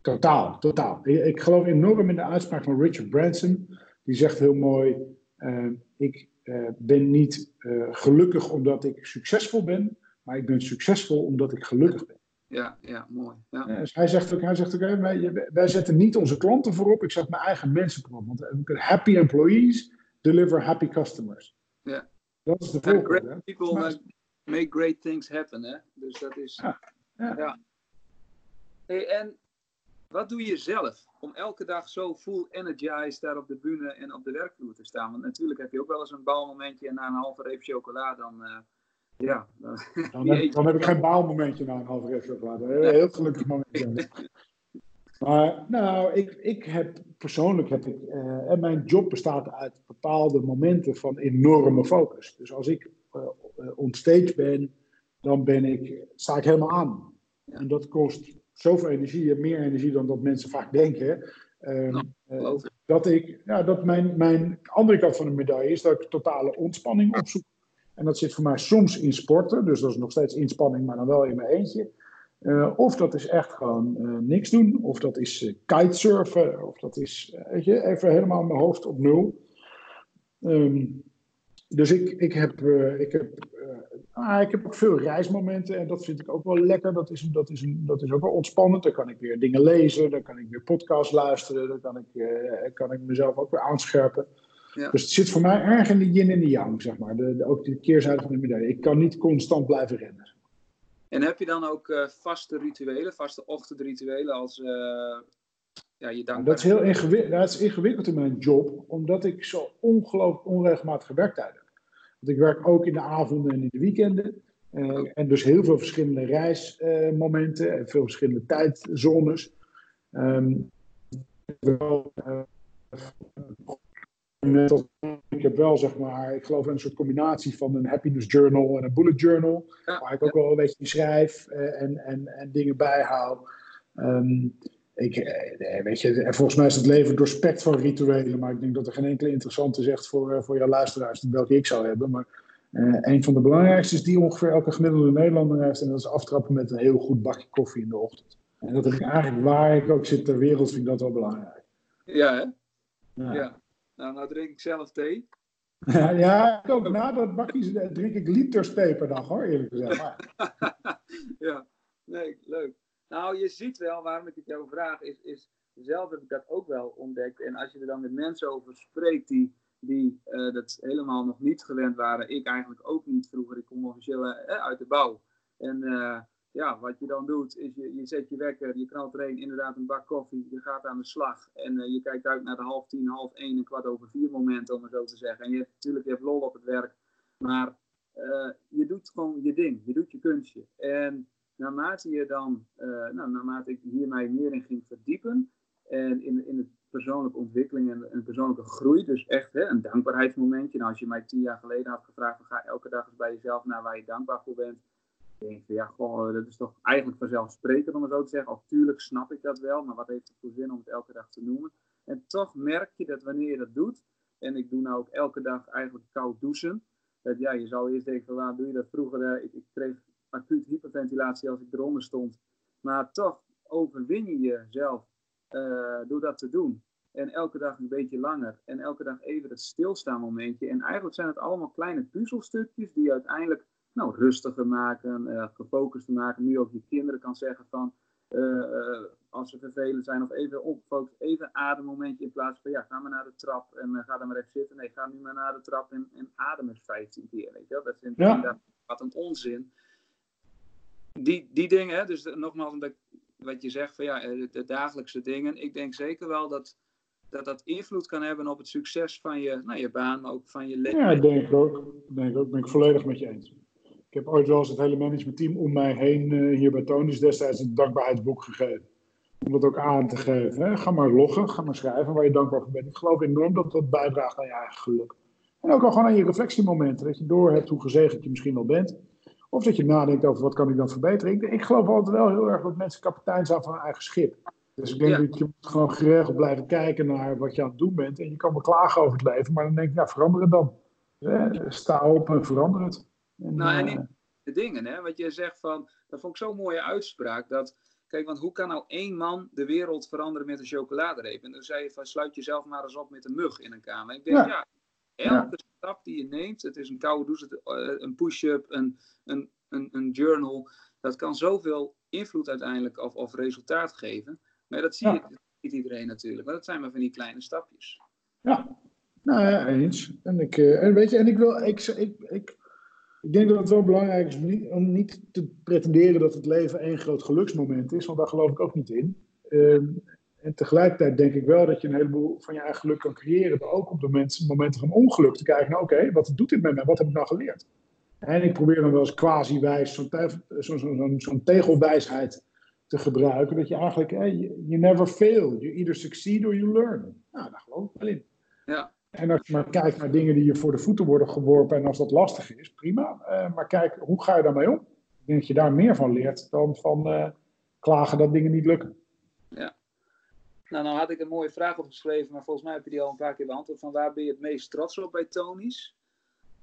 Totaal, totaal. Ik geloof enorm in de uitspraak van Richard Branson. Die zegt heel mooi: uh, Ik uh, ben niet gelukkig omdat ik succesvol ben, maar ik ben succesvol omdat ik gelukkig ben. Ja, ja mooi. Ja. Dus hij zegt ook, hij zegt ook wij, wij, zetten niet onze klanten voorop, ik zet mijn eigen mensen voorop. Want happy employees deliver happy customers. Ja. Dat is de volgende. People make great things happen, hè? Dus dat is. Ja. ja. Hey, en wat doe je zelf om elke dag zo full energized daar op de bühne en op de werkvloer te staan? Want natuurlijk heb je ook wel eens een baalmomentje en na een halve reep chocola dan. Uh, ja, dan, dan, heb, dan, heb, ik geen baalmomentje na een halve chocola. Een heel gelukkig momentje. Maar nou, ik, ik heb persoonlijk heb ik, uh, en mijn job bestaat uit bepaalde momenten van enorme focus. Dus als ik uh, onstage ben, dan ben ik, sta ik helemaal aan. En dat kost zoveel energie, meer energie dan dat mensen vaak denken. Uh, uh, dat ik, ja, dat mijn, mijn andere kant van de medaille is dat ik totale ontspanning opzoek. En dat zit voor mij soms in sporten, dus dat is nog steeds inspanning, maar dan wel in mijn eentje. Uh, of dat is echt gewoon niks doen, of dat is kitesurfen, of dat is weet je, even helemaal mijn hoofd op nul. Um, dus ik, ik, heb, ik, heb, ah, ik heb ook veel reismomenten en dat vind ik ook wel lekker. Dat is, dat, is een, dat is ook wel ontspannend. Dan kan ik weer dingen lezen, dan kan ik weer podcasts luisteren, dan kan ik, kan ik mezelf ook weer aanscherpen. Ja. Dus het zit voor mij erg in de yin en de yang, zeg maar. De, de, ook de keerzijde van de medaille. Ik kan niet constant blijven rennen. En heb je dan ook vaste rituelen, vaste ochtendrituelen als ja, je dank. Dat is heel ingewikkeld, dat is ingewikkeld in mijn job, omdat ik zo ongelooflijk onregelmatig gewerkt heb. Want ik werk ook in de avonden en in de weekenden. en dus heel veel verschillende reismomenten en veel verschillende tijdzones. Um, ik heb wel, zeg maar, ik geloof in een soort combinatie van een happiness journal en een bullet journal. waar ik ook wel een beetje schrijf en, en, en dingen bijhoud. Um, ik, eh, weet je, volgens mij is het leven doorspekt van rituelen, maar ik denk dat er geen enkele interessante is echt voor, voor jouw luisteraars, welke ik zou hebben. Maar uh, een van de belangrijkste is die ongeveer elke gemiddelde Nederlander heeft, en dat is aftrappen met een heel goed bakje koffie in de ochtend. En dat heb ik eigenlijk waar ik ook zit ter wereld, vind ik dat wel belangrijk. Ja, hè? Ja. ja. Nou, nou drink ik zelf thee. Ja, ja ik ook. Na dat bakje drink ik liters thee per dag, hoor, eerlijk gezegd. ja, nee, leuk. Nou, je ziet wel waarom ik het jou vraag, is, is zelf heb ik dat ook wel ontdekt. En als je er dan met mensen over spreekt die, die uh, dat helemaal nog niet gewend waren, ik eigenlijk ook niet vroeger, ik kom officieel uh, uit de bouw. En uh, ja, wat je dan doet, is je, je zet je wekker, je knalt er een, inderdaad een bak koffie, je gaat aan de slag. En uh, je kijkt uit naar de half tien, half één en kwart over vier momenten, om het zo te zeggen. En je, natuurlijk, je hebt lol op het werk, maar uh, je doet gewoon je ding, je doet je kunstje. En naarmate je dan, uh, nou, naarmate ik hier mij meer in ging verdiepen, en in, in het persoonlijke ontwikkeling en, en persoonlijke groei, dus echt hè, een dankbaarheidsmomentje. Nou, als je mij tien jaar geleden had gevraagd, ga elke dag eens bij jezelf naar waar je dankbaar voor bent denk je, ja, dat is toch eigenlijk vanzelfsprekend om het zo te zeggen. Of tuurlijk snap ik dat wel, maar wat heeft het voor zin om het elke dag te noemen? En toch merk je dat wanneer je dat doet, en ik doe nou ook elke dag eigenlijk koud douchen. Dat ja, je zou eerst denken, van, waar doe je dat vroeger? ik, ik, kreeg acuut hyperventilatie als ik eronder stond. Maar toch overwin je jezelf uh, door dat te doen. En elke dag een beetje langer. En elke dag even het stilstaan momentje. En eigenlijk zijn het allemaal kleine puzzelstukjes die uiteindelijk nou, rustiger maken, uh, gefocuster maken. Nu ook je kinderen kan zeggen van, uh, als ze vervelend zijn of even opgefocust, even ademmomentje in plaats van, ja, ga maar naar de trap en ga dan maar even zitten. Nee, ga nu maar naar de trap en, en adem eens 15 keer, weet je wel. Dat is inderdaad wat een onzin. Die, die dingen, hè, dus nogmaals, omdat, wat je zegt van ja, de, dagelijkse dingen. Ik denk zeker wel dat, dat dat invloed kan hebben op het succes van je, nou, je baan, maar ook van je leven. Ja, denk ik ook. Denk ik ook. Ben ik volledig met je eens. Ik heb ooit wel eens het hele managementteam om mij heen uh, hier bij Tonis destijds een dankbaarheidsboek gegeven. Om dat ook aan te geven. Hè. Ga maar loggen, ga maar schrijven waar je dankbaar voor bent. Ik geloof enorm dat dat bijdraagt aan je eigen geluk. En ook al gewoon aan je reflectiemomenten. Dat je door hebt hoe gezegend je misschien al bent. Of dat je nadenkt over wat kan ik dan verbeteren. Ik, ik geloof altijd wel heel erg dat mensen kapitein zijn van hun eigen schip. Dus ik denk dat je moet gewoon geregeld blijven kijken naar wat je aan het doen bent. En je kan wel klagen over het leven, maar dan denk ik, nou verander het dan. sta op en verander het. En, nou, en uh, de dingen, hè? Wat je zegt van, dat vond ik zo'n mooie uitspraak. Dat, kijk, want hoe kan nou één man de wereld veranderen met een chocoladereep? En dan zei je van, sluit jezelf maar eens op met een mug in een kamer. ik denk, ja, elke stap die je neemt, het is een koude douche, eh, een push-up, een, een, een, een, journal, dat kan zoveel invloed uiteindelijk of, of resultaat geven. Maar dat zie je niet iedereen natuurlijk. Maar dat zijn maar van die kleine stapjes. Ja, nou ja, eens. En, ik, en weet je, en ik wil, ik, ik, ik ik denk dat het wel belangrijk is om niet te pretenderen dat het leven één groot geluksmoment is, want daar geloof ik ook niet in. Ehm, en tegelijkertijd denk ik wel dat je een heleboel van je eigen geluk kan creëren, maar ook op de momenten, momenten van ongeluk te kijken naar, oké, wat doet dit met mij? Wat heb ik nou geleerd? En ik probeer dan wel eens quasi-wijs, zo'n zo, zo, zo, tegelwijsheid te gebruiken, dat je eigenlijk, you, never fail. You either succeed or you learn. Nou, daar geloof ik wel in. Ja. En als je maar kijkt naar dingen die je voor de voeten worden geworpen en als dat lastig is, prima. Uh, maar kijk, hoe ga je daarmee om? Ik denk dat je daar meer van leert dan van uh, klagen dat dingen niet lukken. Ja. Nou, nou had ik een mooie vraag opgeschreven, maar volgens mij heb je die al een paar keer beantwoord. Van waar ben je het meest trots op bij Tony's?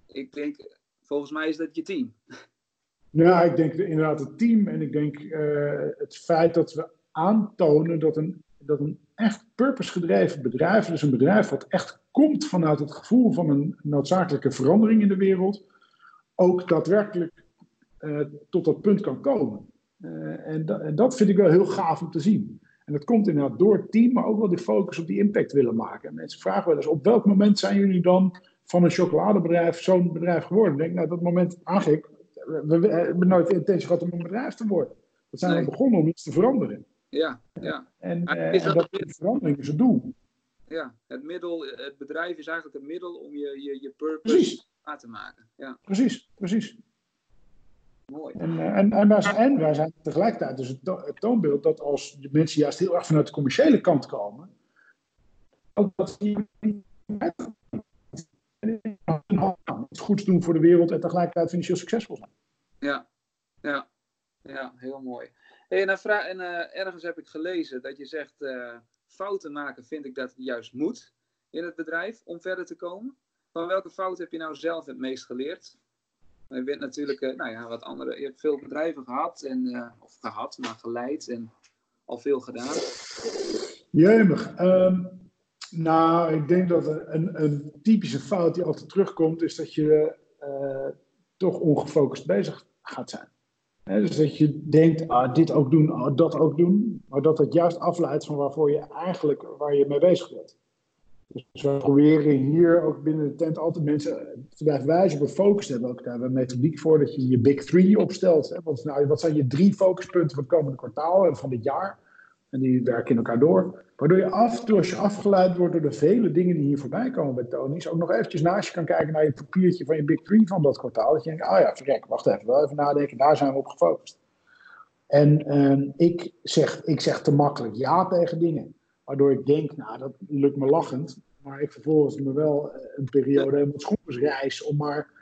Ik denk, volgens mij is dat je team. Ja, ik denk inderdaad het team. En ik denk uh, het feit dat we aantonen dat een, dat een echt purpose gedreven bedrijf, dus een bedrijf wat echt komt vanuit het gevoel van een noodzakelijke verandering in de wereld, ook daadwerkelijk uh, tot dat punt kan komen. Uh, en, da en, dat vind ik wel heel gaaf om te zien. En dat komt inderdaad door het team, maar ook wel de focus op die impact willen maken. En mensen vragen wel eens, op welk moment zijn jullie dan van een chocoladebedrijf zo'n bedrijf geworden? Ik denk, nou, dat moment eigenlijk, we, we hebben nooit de intentie gehad om een bedrijf te worden. Dat zijn we begonnen om iets te veranderen. Ja, ja. En, uh, en dat, dat verandering is het doel ja, het middel, het bedrijf is eigenlijk het middel om je, je, je purpose aan te maken. Ja. Precies, precies. Mooi. En, uh, en, en, wij zijn, en wij zijn tegelijkertijd dus het, het, toonbeeld dat als de mensen juist heel erg vanuit de commerciële kant komen, ook dat die iets goeds doen voor de wereld en tegelijkertijd financieel succesvol zijn. Ja, ja, ja heel mooi. En, en uh, ergens heb ik gelezen dat je zegt, uh, fouten maken vind ik dat juist moet in het bedrijf om verder te komen. Van welke fout heb je nou zelf het meest geleerd? Je bent natuurlijk, uh, nou ja, wat andere, je hebt veel bedrijven gehad, en, of gehad, maar geleid en al veel gedaan. Jemig. Um, nou, ik denk dat een, een, typische fout die altijd terugkomt, is dat je toch ongefocust bezig gaat zijn dus dat je denkt, ah, dit ook doen, ah, dat ook doen. Maar dat het juist afleidt van waarvoor je eigenlijk waar je mee bezig bent. Dus we proberen hier ook binnen de tent altijd mensen te blijven wijzen op focus hebben. Ook daar we een methodiek voor dat je je big three opstelt. Hè. Wat, nou, wat zijn je drie focuspunten van het komende kwartaal en van dit jaar? En die werken in elkaar door. Waardoor je af en toe, als je afgeleid wordt door de vele dingen die hier voorbij komen bij Tony's, ook nog eventjes naast je kan kijken naar je papiertje van je Big Three van dat kwartaal. Dat je denkt, ah ja, verrek, wacht even, wel even nadenken, daar zijn we op gefocust. En uh, ik, zeg, ik zeg te makkelijk ja tegen dingen. Waardoor ik denk, nou, dat lukt me lachend. Maar ik vervolgens me wel een periode helemaal schoeners reis om maar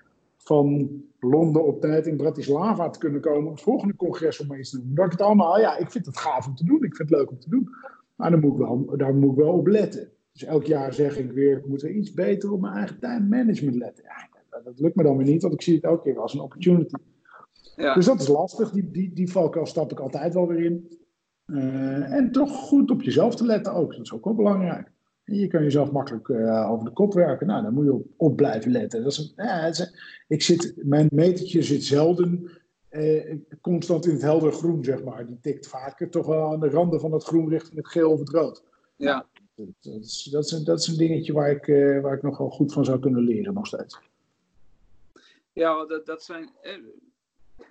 van Londen op tijd in Bratislava te kunnen komen het volgende congres om iets te doen. Dat ik het allemaal, ja, ik vind het gaaf om te doen, ik vind het leuk om te doen. Maar dan moet ik wel, daar moet ik wel op letten. Dus elk jaar zeg ik weer, ik moet er iets beter op mijn eigen time management letten. Ja, dat, lukt me dan weer niet, want ik zie het elke keer als een opportunity. Ja. Dus dat is lastig, die, die, die valkuil stap ik altijd wel weer in. Uh, en toch goed op jezelf te letten ook, dat is ook wel belangrijk. Je kan jezelf makkelijk uh, over de kop werken. Nou, daar moet je op, op blijven letten. Dat is, ja, is, ik zit, mijn metertje zit zelden uh, constant in het helder groen, zeg maar. Die tikt vaker toch wel aan de randen van het groen richting het geel of het rood. Ja. Dat, dat, is, dat, is, een, dat is een dingetje waar ik, uh, waar ik nog wel goed van zou kunnen leren, nog steeds. Ja, dat, dat zijn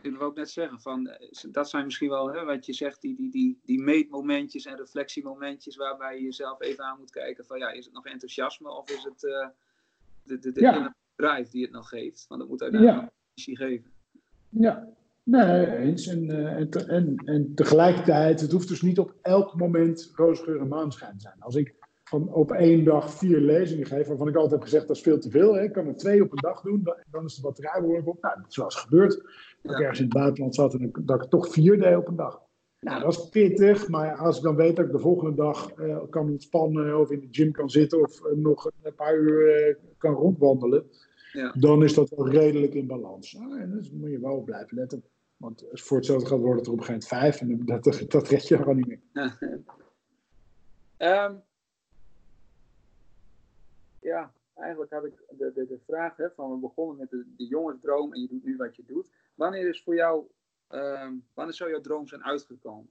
ik wil ook net zeggen, van, eh, dat zijn misschien wel hè, wat je zegt, die, die, die, die meetmomentjes en reflectiemomentjes waarbij je jezelf even aan moet kijken van ja, is het nog enthousiasme of is het uh, de, de, de ja. drive die het nog geeft? Want dat moet uiteindelijk ja. energie geven. Ja, nee, eens. En, uh, en, en, en tegelijkertijd, het hoeft dus niet op elk moment roosgeur en maanschijn te zijn. Als ik van op één dag vier lezingen geef, waarvan ik altijd heb gezegd dat is veel te veel. Hè. Ik kan er twee op een dag doen, dan, dan is de batterij behoorlijk op. Nou, dat is wel eens gebeurd. Dat ik ergens in het buitenland zat en dat ik toch vier deed op een dag. Nou, dat is pittig, maar als ik dan weet dat ik de volgende dag uh, kan ontspannen of in de gym kan zitten of uh, nog een paar uur uh, kan rondwandelen, ja. dan is dat wel redelijk in balans. Nou, en dus moet je wel blijven letten. Want voor hetzelfde gaat worden het er op een gegeven moment vijf en dat, dat red je gewoon niet meer. um, ja, eigenlijk had ik de, de, de vraag hè, van we begonnen met de, de jongensdroom en je doet nu wat je doet. Wanneer is voor jou, um, wanneer zou jouw droom zijn uitgekomen?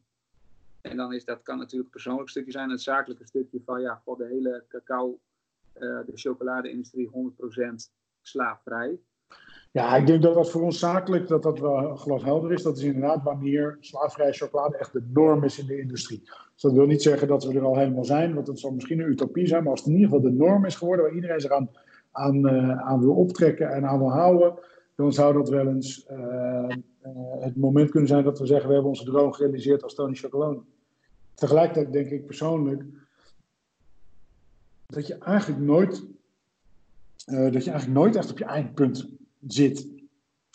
En dan is dat kan natuurlijk een persoonlijk stukje zijn, het zakelijke stukje van ja, voor de hele cacao, uh, de chocoladeindustrie 100% slaafvrij. Ja, ik denk dat dat voor ons zakelijk dat dat wel glashelder is. Dat is inderdaad wanneer slaafvrije chocolade echt de norm is in de industrie. Dus dat wil niet zeggen dat we er al helemaal zijn, want het zal misschien een utopie zijn. Maar als het in ieder geval de norm is geworden waar iedereen zich aan, aan, uh, aan wil optrekken en aan wil houden, dan zou dat wel eens uh, uh, het moment kunnen zijn dat we zeggen we hebben onze droom gerealiseerd als Tony Chocolone. Tegelijkertijd denk ik persoonlijk dat je eigenlijk nooit, dat je eigenlijk nooit echt op je eindpunt zit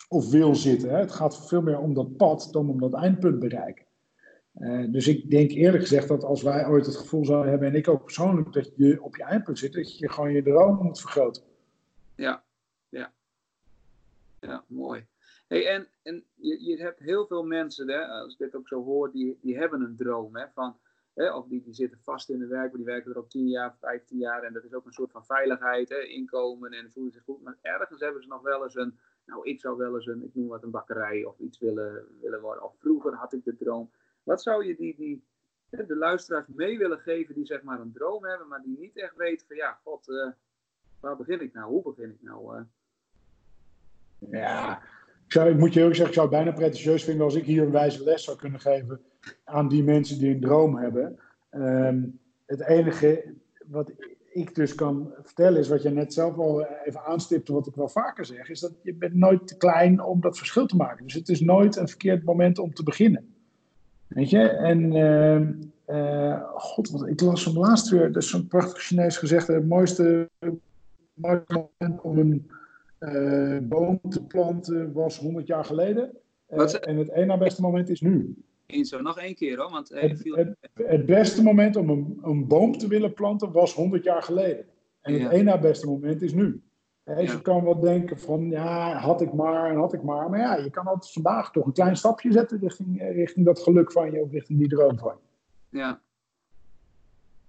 of wil zitten. Hè. Het gaat veel meer om dat pad dan om dat eindpunt bereiken. Uh, dus ik denk eerlijk gezegd dat als wij ooit het gevoel zouden hebben, en ik ook persoonlijk, dat je op je eindpunt zit, dat je gewoon je droom moet vergroten. Ja, ja. Ja, mooi. Hey, en en je, je hebt heel veel mensen, hè, als ik dit ook zo hoor, die, die hebben een droom. Hè, van, hè, of die, die zitten vast in de werk, die werken er al 10 jaar, 15 jaar. En dat is ook een soort van veiligheid, hè, inkomen en voelen zich goed. Maar ergens hebben ze nog wel eens een, nou ik zou wel eens een, ik noem wat een bakkerij of iets willen, willen worden. Of vroeger had ik de droom. Wat zou je die, die, de luisteraars mee willen geven die zeg maar een droom hebben, maar die niet echt weten van ja, god, uh, waar begin ik nou? Hoe begin ik nou? Uh? Ja, ik moet je ook zeggen, ik zou het bijna pretentieus vinden als ik hier een wijze les zou kunnen geven aan die mensen die een droom hebben. Um, het enige wat ik dus kan vertellen, is wat je net zelf al even aanstipte, wat ik wel vaker zeg, is dat je bent nooit te klein om dat verschil te maken. Dus het is nooit een verkeerd moment om te beginnen. Weet je? En uh, god, wat, ik las hem laatst weer, dat is zo'n prachtig Chinees gezegd, het mooiste moment om een uh, boom te planten was 100 jaar geleden. en het ene beste moment is nu. Zo, nog één keer hoor. Want, het, het, het, beste moment om een, een, boom te willen planten was 100 jaar geleden. En het ene beste moment is nu. He, Je kan wel denken van, ja, had ik maar en had ik maar. Maar ja, je kan altijd vandaag toch een klein stapje zetten richting, richting dat geluk van je of richting die droom van je. Ja.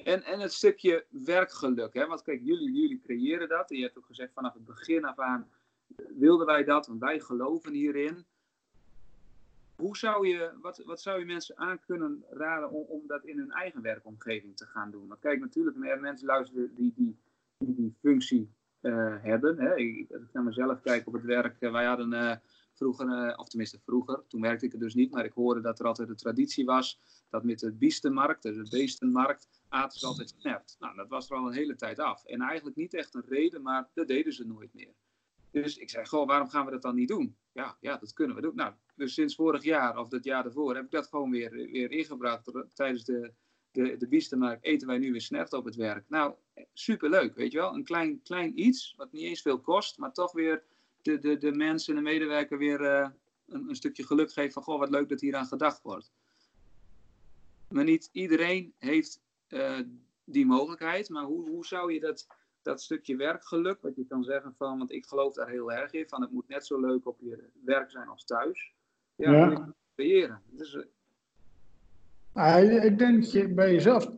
En, en het stukje werkgeluk, hè? want kijk, jullie, jullie creëren dat. En je hebt ook gezegd vanaf het begin af aan wilden wij dat, want wij geloven hierin. Hoe zou je, wat, wat zou je mensen aan kunnen raden om, om dat in hun eigen werkomgeving te gaan doen? Want kijk, natuurlijk, er mensen luisteren die die, die, die functie uh, hebben. Hè. Ik, als ik naar mezelf kijk op het werk, uh, wij hadden uh, vroeger, of tenminste vroeger, toen werkte ik er dus niet, maar ik hoorde dat er altijd de traditie was dat met de biestenmarkt, dus de beestenmarkt, aten ze altijd snert. Nou, dat was er al een hele tijd af. En eigenlijk niet echt een reden, maar dat deden ze nooit meer. Dus ik zei, goh, waarom gaan we dat dan niet doen? Ja, ja, dat kunnen we doen. Nou, dus sinds vorig jaar of dat jaar daarvoor heb ik dat gewoon weer, weer ingebracht. Tijdens de, de, de biestenmarkt eten wij nu weer snert op het werk. Nou, superleuk, weet je wel. Een klein, klein iets, wat niet eens veel kost, maar toch weer de, de, de mensen, de medewerker weer uh, een, een, stukje geluk geeft van, goh, wat leuk dat hier aan gedacht wordt. Maar niet iedereen heeft uh, die mogelijkheid, maar hoe, hoe zou je dat dat stukje werkgeluk, wat je kan zeggen van, want ik geloof daar heel erg in, van het moet net zo leuk op je werk zijn als thuis. Ja, ja. creëren. Dus, uh... ik denk dat je bij jezelf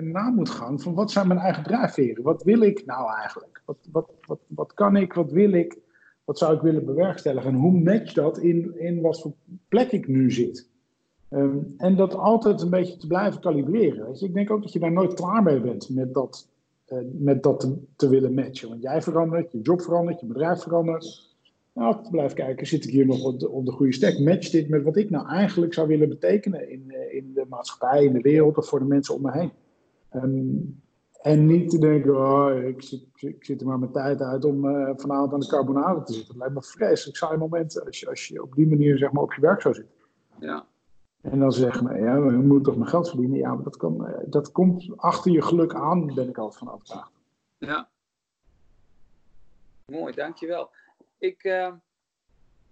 na moet gaan van wat zijn mijn eigen drijfveren? Wat wil ik nou eigenlijk? Wat, wat, wat, wat kan ik? Wat wil ik? Wat zou ik willen bewerkstelligen? En hoe match dat in, in wat voor plek ik nu zit? Um, en dat altijd een beetje te blijven kalibreren. Je? Ik denk ook dat je daar nooit klaar mee bent met dat eh, met dat te, willen matchen. Want jij verandert, je job verandert, je bedrijf verandert. Nou, blijf kijken, zit ik hier nog op de, goede stek? Match dit met wat ik nou eigenlijk zou willen betekenen in, eh, in de maatschappij, in de wereld of voor de mensen om me heen. Um, en niet te denken, oh, ik, zit, ik zit er maar mijn tijd uit om uh, vanavond aan de carbonade te zitten. Dat lijkt me vreselijk saai moment als je, als je op die manier zeg maar, op je werk zou zitten. Ja. En dan zeggen we, ja, we moeten toch mijn geld verdienen. Ja, maar dat, kan, eh, dat komt achter je geluk aan, ben ik altijd van overtuigd. Ja. Mooi, dankjewel. Ik, uh,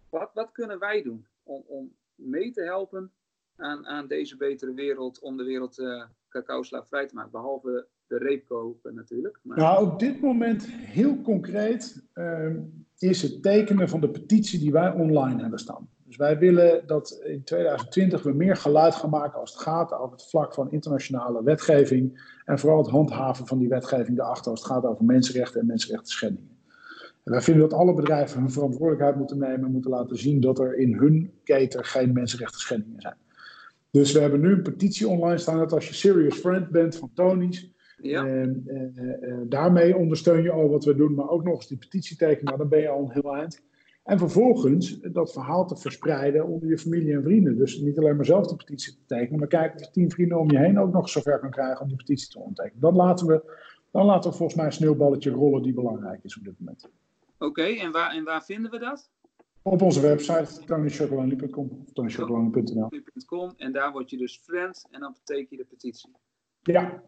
wat, wat kunnen wij doen om, om mee te helpen aan, aan deze betere wereld, om de wereld uh, cacao vrij te maken? Behalve de reepkopen natuurlijk. Maar... Nou, op dit moment heel concreet uh, is het tekenen van de petitie die wij online hebben staan. Dus wij willen dat in 2020 we meer geluid gaan maken als het gaat over het vlak van internationale wetgeving. En vooral het handhaven van die wetgeving daarachter als het gaat over mensenrechten en mensenrechten schendingen. En wij vinden dat alle bedrijven hun verantwoordelijkheid moeten nemen en moeten laten zien dat er in hun keten geen mensenrechten schendingen zijn. Dus we hebben nu een petitie online staan dat als je serious friend bent van Tony's, ja. En, uh, daarmee ondersteun je al wat we doen, maar ook nog eens die petitie tekenen, nou, dan ben je al een heel eind. En vervolgens dat verhaal te verspreiden onder je familie en vrienden. Dus niet alleen maar zelf de petitie te tekenen, maar kijken of je tien vrienden om je heen ook nog zover kan krijgen om die petitie te ondertekenen. Dan laten we, dan laten we volgens mij een sneeuwballetje rollen die belangrijk is op dit moment. Oké, en, waar, en waar vinden we dat? Op onze website, tonychocolonely.com of. En daar word je dus friend en dan beteken je de petitie. Ja.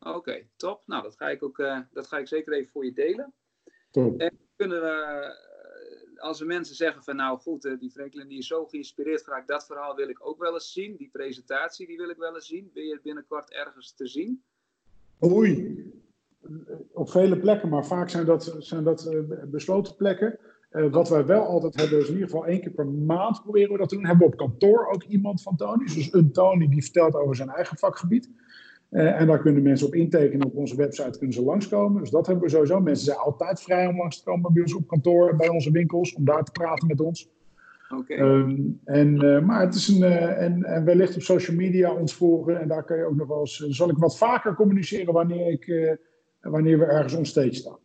Oké, top. Nou, dat ga ik ook uh, dat ga ik zeker even voor je delen. Top. En kunnen we als er mensen zeggen van nou goed, eh, die Franklin die is zo geïnspireerd geraakt, dat verhaal wil ik ook wel eens zien. Die presentatie die wil ik wel eens zien. Ben je binnenkort ergens te zien? Oei, op vele plekken, maar vaak zijn dat, zijn dat uh, besloten plekken. Uh, wat wij wel altijd hebben, is in ieder geval één keer per maand proberen we dat te doen. Hebben we op kantoor ook iemand van Tony. Dus een Tony die vertelt over zijn eigen vakgebied. Uh, en daar kunnen mensen op intekenen. Op onze website kunnen ze langskomen. Dus dat hebben we sowieso. Mensen zijn altijd vrij om langs te komen bij ons op kantoor, bij onze winkels, om daar te praten met ons. Okay. Um, en, uh, maar het is een. Uh, en, en wellicht op social media ons volgen. En daar kan je ook nog wel eens. zal ik wat vaker communiceren wanneer, ik, wanneer we ergens onstage staan.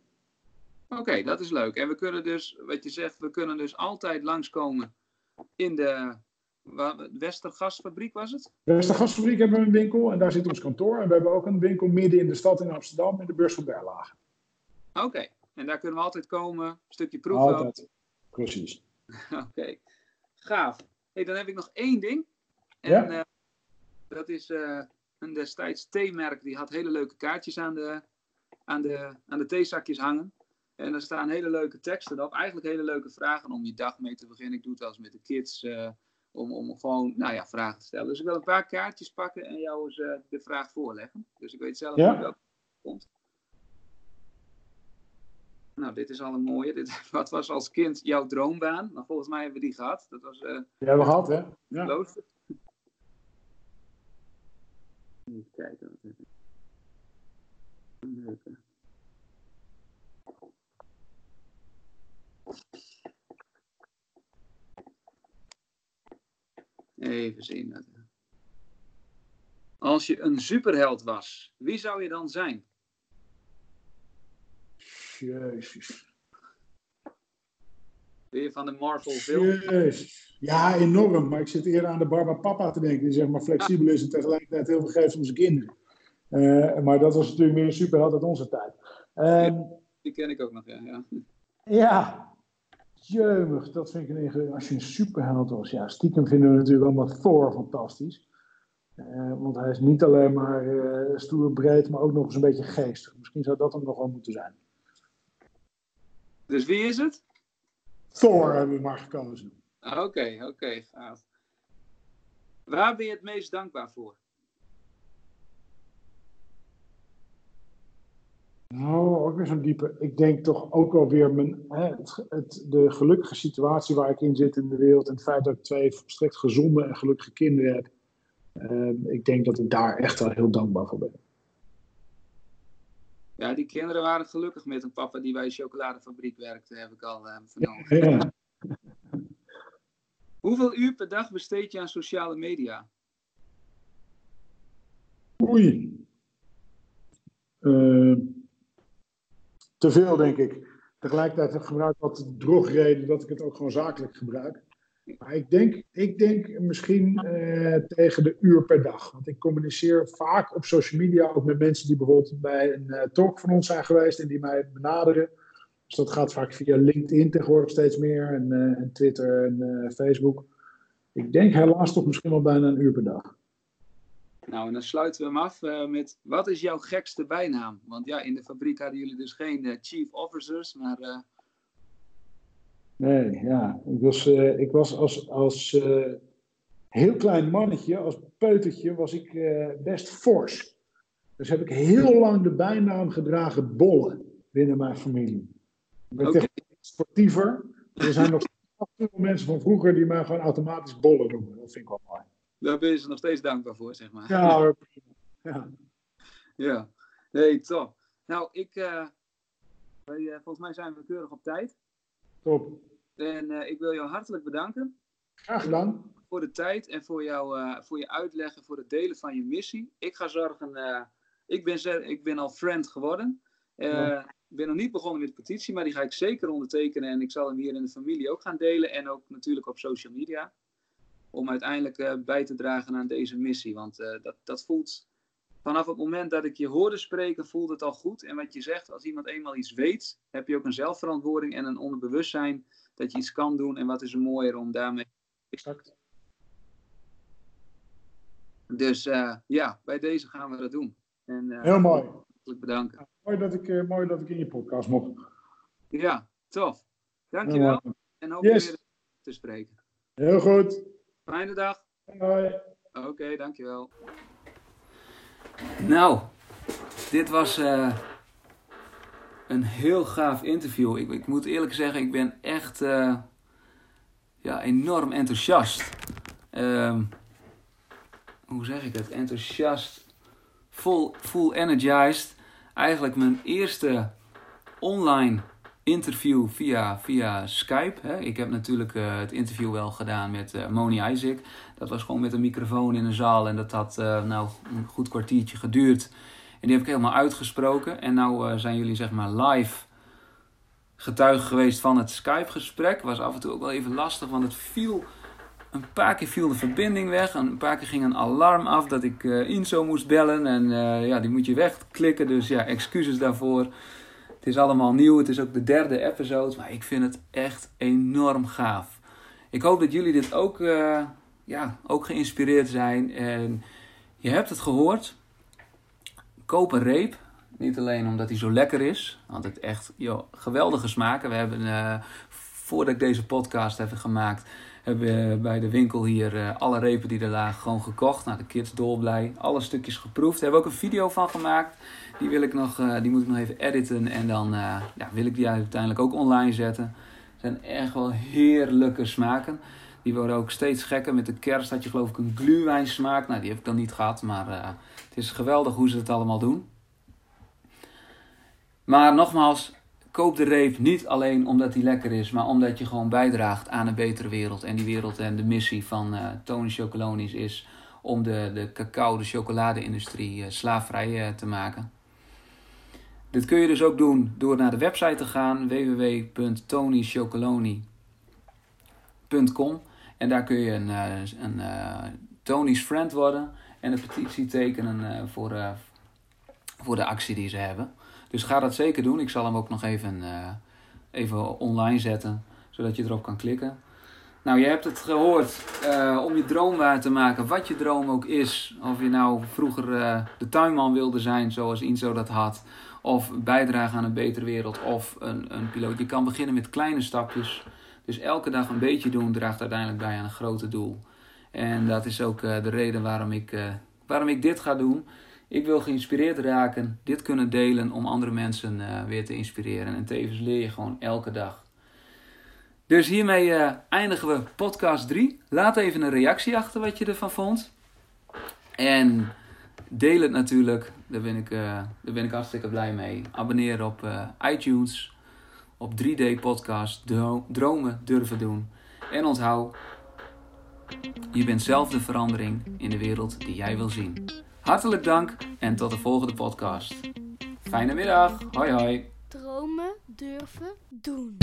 Oké, dat is leuk. En we kunnen dus, wat je zegt, we kunnen dus altijd langskomen in de Westergasfabriek was het? Westergasfabriek hebben we een winkel en daar zit ons kantoor. En we hebben ook een winkel midden in de stad in Amsterdam, in de beurs van Berlage. Oké, en daar kunnen we altijd komen, een stukje proeven. Altijd, precies. Oké, gaaf. Hey, dan heb ik nog één ding. En Ja? eh, dat is eh, een destijds theemerk, die had hele leuke kaartjes aan de, aan de, aan de theezakjes hangen. En er staan hele leuke teksten op, eigenlijk hele leuke vragen om je dag mee te beginnen. Ik doe het wel eens met de kids, eh, om, om gewoon nou ja, vragen te stellen. Dus ik wil een paar kaartjes pakken en jou eens eh, de vraag voorleggen. Dus ik weet zelf Ja. welke komt. Nou, dit is al een mooie. Dit, wat was als kind jouw droombaan? Nou, volgens mij hebben we die gehad. Dat was eh Die hebben we gehad, hè? Ja. klooster. Even kijken. wat heb ik. Even zien. Als je een superheld was, wie zou je dan zijn? Jezus. Je van de Marvel film? Jezus. Ja, enorm. Maar ik zit eerder aan de Barba Papa te denken, die zeg maar flexibel is en tegelijkertijd heel veel geeft om zijn kinderen. Eh, maar dat was natuurlijk meer een superheld uit onze tijd. Ehm, Die ken ik ook nog, ja. ja. ja, jeumig, dat vind ik een inge- Als je een superheld was, ja, stiekem vinden we natuurlijk allemaal Thor fantastisch. Eh, want hij is niet alleen maar eh, stoer breed, maar ook nog eens een beetje geestig. Misschien zou dat hem nog wel moeten zijn. Dus wie is het? Thor hebben we maar gekozen. Oké, oké, gaaf. Waar ben je het meest dankbaar voor? Nou, ook weer zo'n diepe. Ik denk toch ook wel weer mijn, hè, het, het, de gelukkige situatie waar ik in zit in de wereld. En het feit dat ik twee volstrekt gezonde en gelukkige kinderen heb. Ehm, ik denk dat ik daar echt wel heel dankbaar voor ben. Ja, die kinderen waren gelukkig met een papa die bij een chocoladefabriek werkte, heb ik al eh, vernomen. Ja. Hoeveel uur per dag besteed je aan sociale media? Oei. Ehm, te veel, denk ik. Tegelijkertijd gebruik ik wat de drogreden dat ik het ook gewoon zakelijk gebruik. Maar ik denk, ik denk misschien eh, tegen de uur per dag. Want ik communiceer vaak op social media ook met mensen die bijvoorbeeld bij een eh, talk van ons zijn geweest en die mij benaderen. Dus dat gaat vaak via LinkedIn tegenwoordig steeds meer en, eh, en Twitter en Facebook. Ik denk helaas toch misschien wel bijna een uur per dag. Nou, en dan sluiten we hem af eh, met, wat is jouw gekste bijnaam? Want ja, in de fabriek hadden jullie dus geen eh, chief officers, maar eh, Nee, ja. Ik was, ik was als, als heel klein mannetje, als peutertje, was ik best fors. Dus heb ik heel lang de bijnaam gedragen Bolle binnen mijn familie. Ik ben tegenwoordig sportiever. Er zijn nog veel mensen van vroeger die mij gewoon automatisch Bolle noemen. Dat vind ik wel mooi. Daar ben je ze nog steeds dankbaar voor, zeg maar. Ja, hoor. ja. Ja, nee, top. Nou, ik, eh, wij, eh, volgens mij zijn we keurig op tijd. top. En eh, ik wil jou hartelijk bedanken Graag gedaan. voor de tijd en voor, jou, voor je uitleggen, voor het delen van je missie. Ik ga zorgen, ik, ben ik ben al friend geworden. Ja. Ik ben nog niet begonnen met de petitie, maar die ga ik zeker ondertekenen. En ik zal hem hier in de familie ook gaan delen. En ook natuurlijk op social media. Om uiteindelijk eh, bij te dragen aan deze missie. Want eh, dat, dat voelt, vanaf het moment dat ik je hoorde spreken, voelt het al goed. En wat je zegt, als iemand eenmaal iets weet, heb je ook een zelfverantwoording en een onderbewustzijn dat je iets kan doen. En wat is er mooier om daarmee. Exact. Dus eh, ja, bij deze gaan we dat doen. En Heel mooi. hartelijk bedanken. Mooi dat, ik, mooi dat ik in je podcast mocht. Ja, tof. Dankjewel. En hoop Yes. weer te spreken. Heel goed. Fijne dag. Hoi. Oké, dankjewel. Nou, dit was eh, een heel gaaf interview. Ik, ik moet eerlijk zeggen, ik ben echt eh, ja, enorm enthousiast. Ehm, hoe zeg ik het? Enthousiast. Full, full energized. Eigenlijk mijn eerste online interview via, via Skype. Hè. Ik heb natuurlijk eh, het interview wel gedaan met eh, Moni Isaac. Dat was gewoon met een microfoon in een zaal en dat had eh, nou een goed kwartiertje geduurd. En die heb ik helemaal uitgesproken. En nou zijn jullie zeg maar live getuige geweest van het Skype-gesprek. Was af en toe ook wel even lastig, want het viel een paar keer viel de verbinding weg. Een paar keer ging een alarm af dat ik Inzo moest bellen. En ja, die moet je wegklikken. Dus ja, excuses daarvoor. Het is allemaal nieuw. Het is ook de derde episode. Maar ik vind het echt enorm gaaf. Ik hoop dat jullie dit ook, uh, ja, ook geïnspireerd zijn. En je hebt het gehoord. Koop een reep. Niet alleen omdat hij zo lekker is. Want het echt joh, geweldige smaken. We hebben, voordat ik deze podcast heb gemaakt hebben we bij de winkel hier uh, alle repen die er lagen gewoon gekocht. Nou, de kids dolblij. Alle stukjes geproefd. Daar hebben ook een video van gemaakt. Die, wil ik nog, uh, die moet ik nog even editen. En dan uh, ja, wil ik die uiteindelijk ook online zetten. Het zijn echt wel heerlijke smaken. Die worden ook steeds gekker. Met de kerst had je geloof ik een gluwijn smaak. Nou, die heb ik dan niet gehad. Maar het is geweldig hoe ze het allemaal doen. Maar nogmaals, koop de reep niet alleen omdat die lekker is, maar omdat je gewoon bijdraagt aan een betere wereld. En die wereld en de missie van uh, Tony Chocolonies is om de, de cacao, de chocolade-industrie slaafvrij te maken. Dit kun je dus ook doen door naar de website te gaan www.tonychocoloni.com en daar kun je een, een Tony's friend worden en een petitie tekenen voor, voor de actie die ze hebben. Dus ga dat zeker doen. Ik zal hem ook nog even, even online zetten, zodat je erop kan klikken. Nou, je hebt het gehoord. Om je droom waar te maken, wat je droom ook is. Of je nou vroeger de tuinman wilde zijn, zoals Inzo dat had. Of bijdragen aan een betere wereld. Of een, een piloot. Je kan beginnen met kleine stapjes. Dus elke dag een beetje doen draagt uiteindelijk bij aan een groter doel. En dat is ook de reden waarom ik, waarom ik dit ga doen. Ik wil geïnspireerd raken, dit kunnen delen om andere mensen uh, weer te inspireren. En tevens leer je gewoon elke dag. Dus hiermee eindigen we podcast 3. Laat even een reactie achter wat je ervan vond. En Deel het natuurlijk, daar ben ik, eh, daar ben ik hartstikke blij mee. Abonneer op eh, iTunes, op 3D Podcast, Dromen durven doen. En onthoud, je bent zelf de verandering in de wereld die jij wil zien. Hartelijk dank en tot de volgende podcast. Fijne middag, hoi hoi. Dromen durven doen.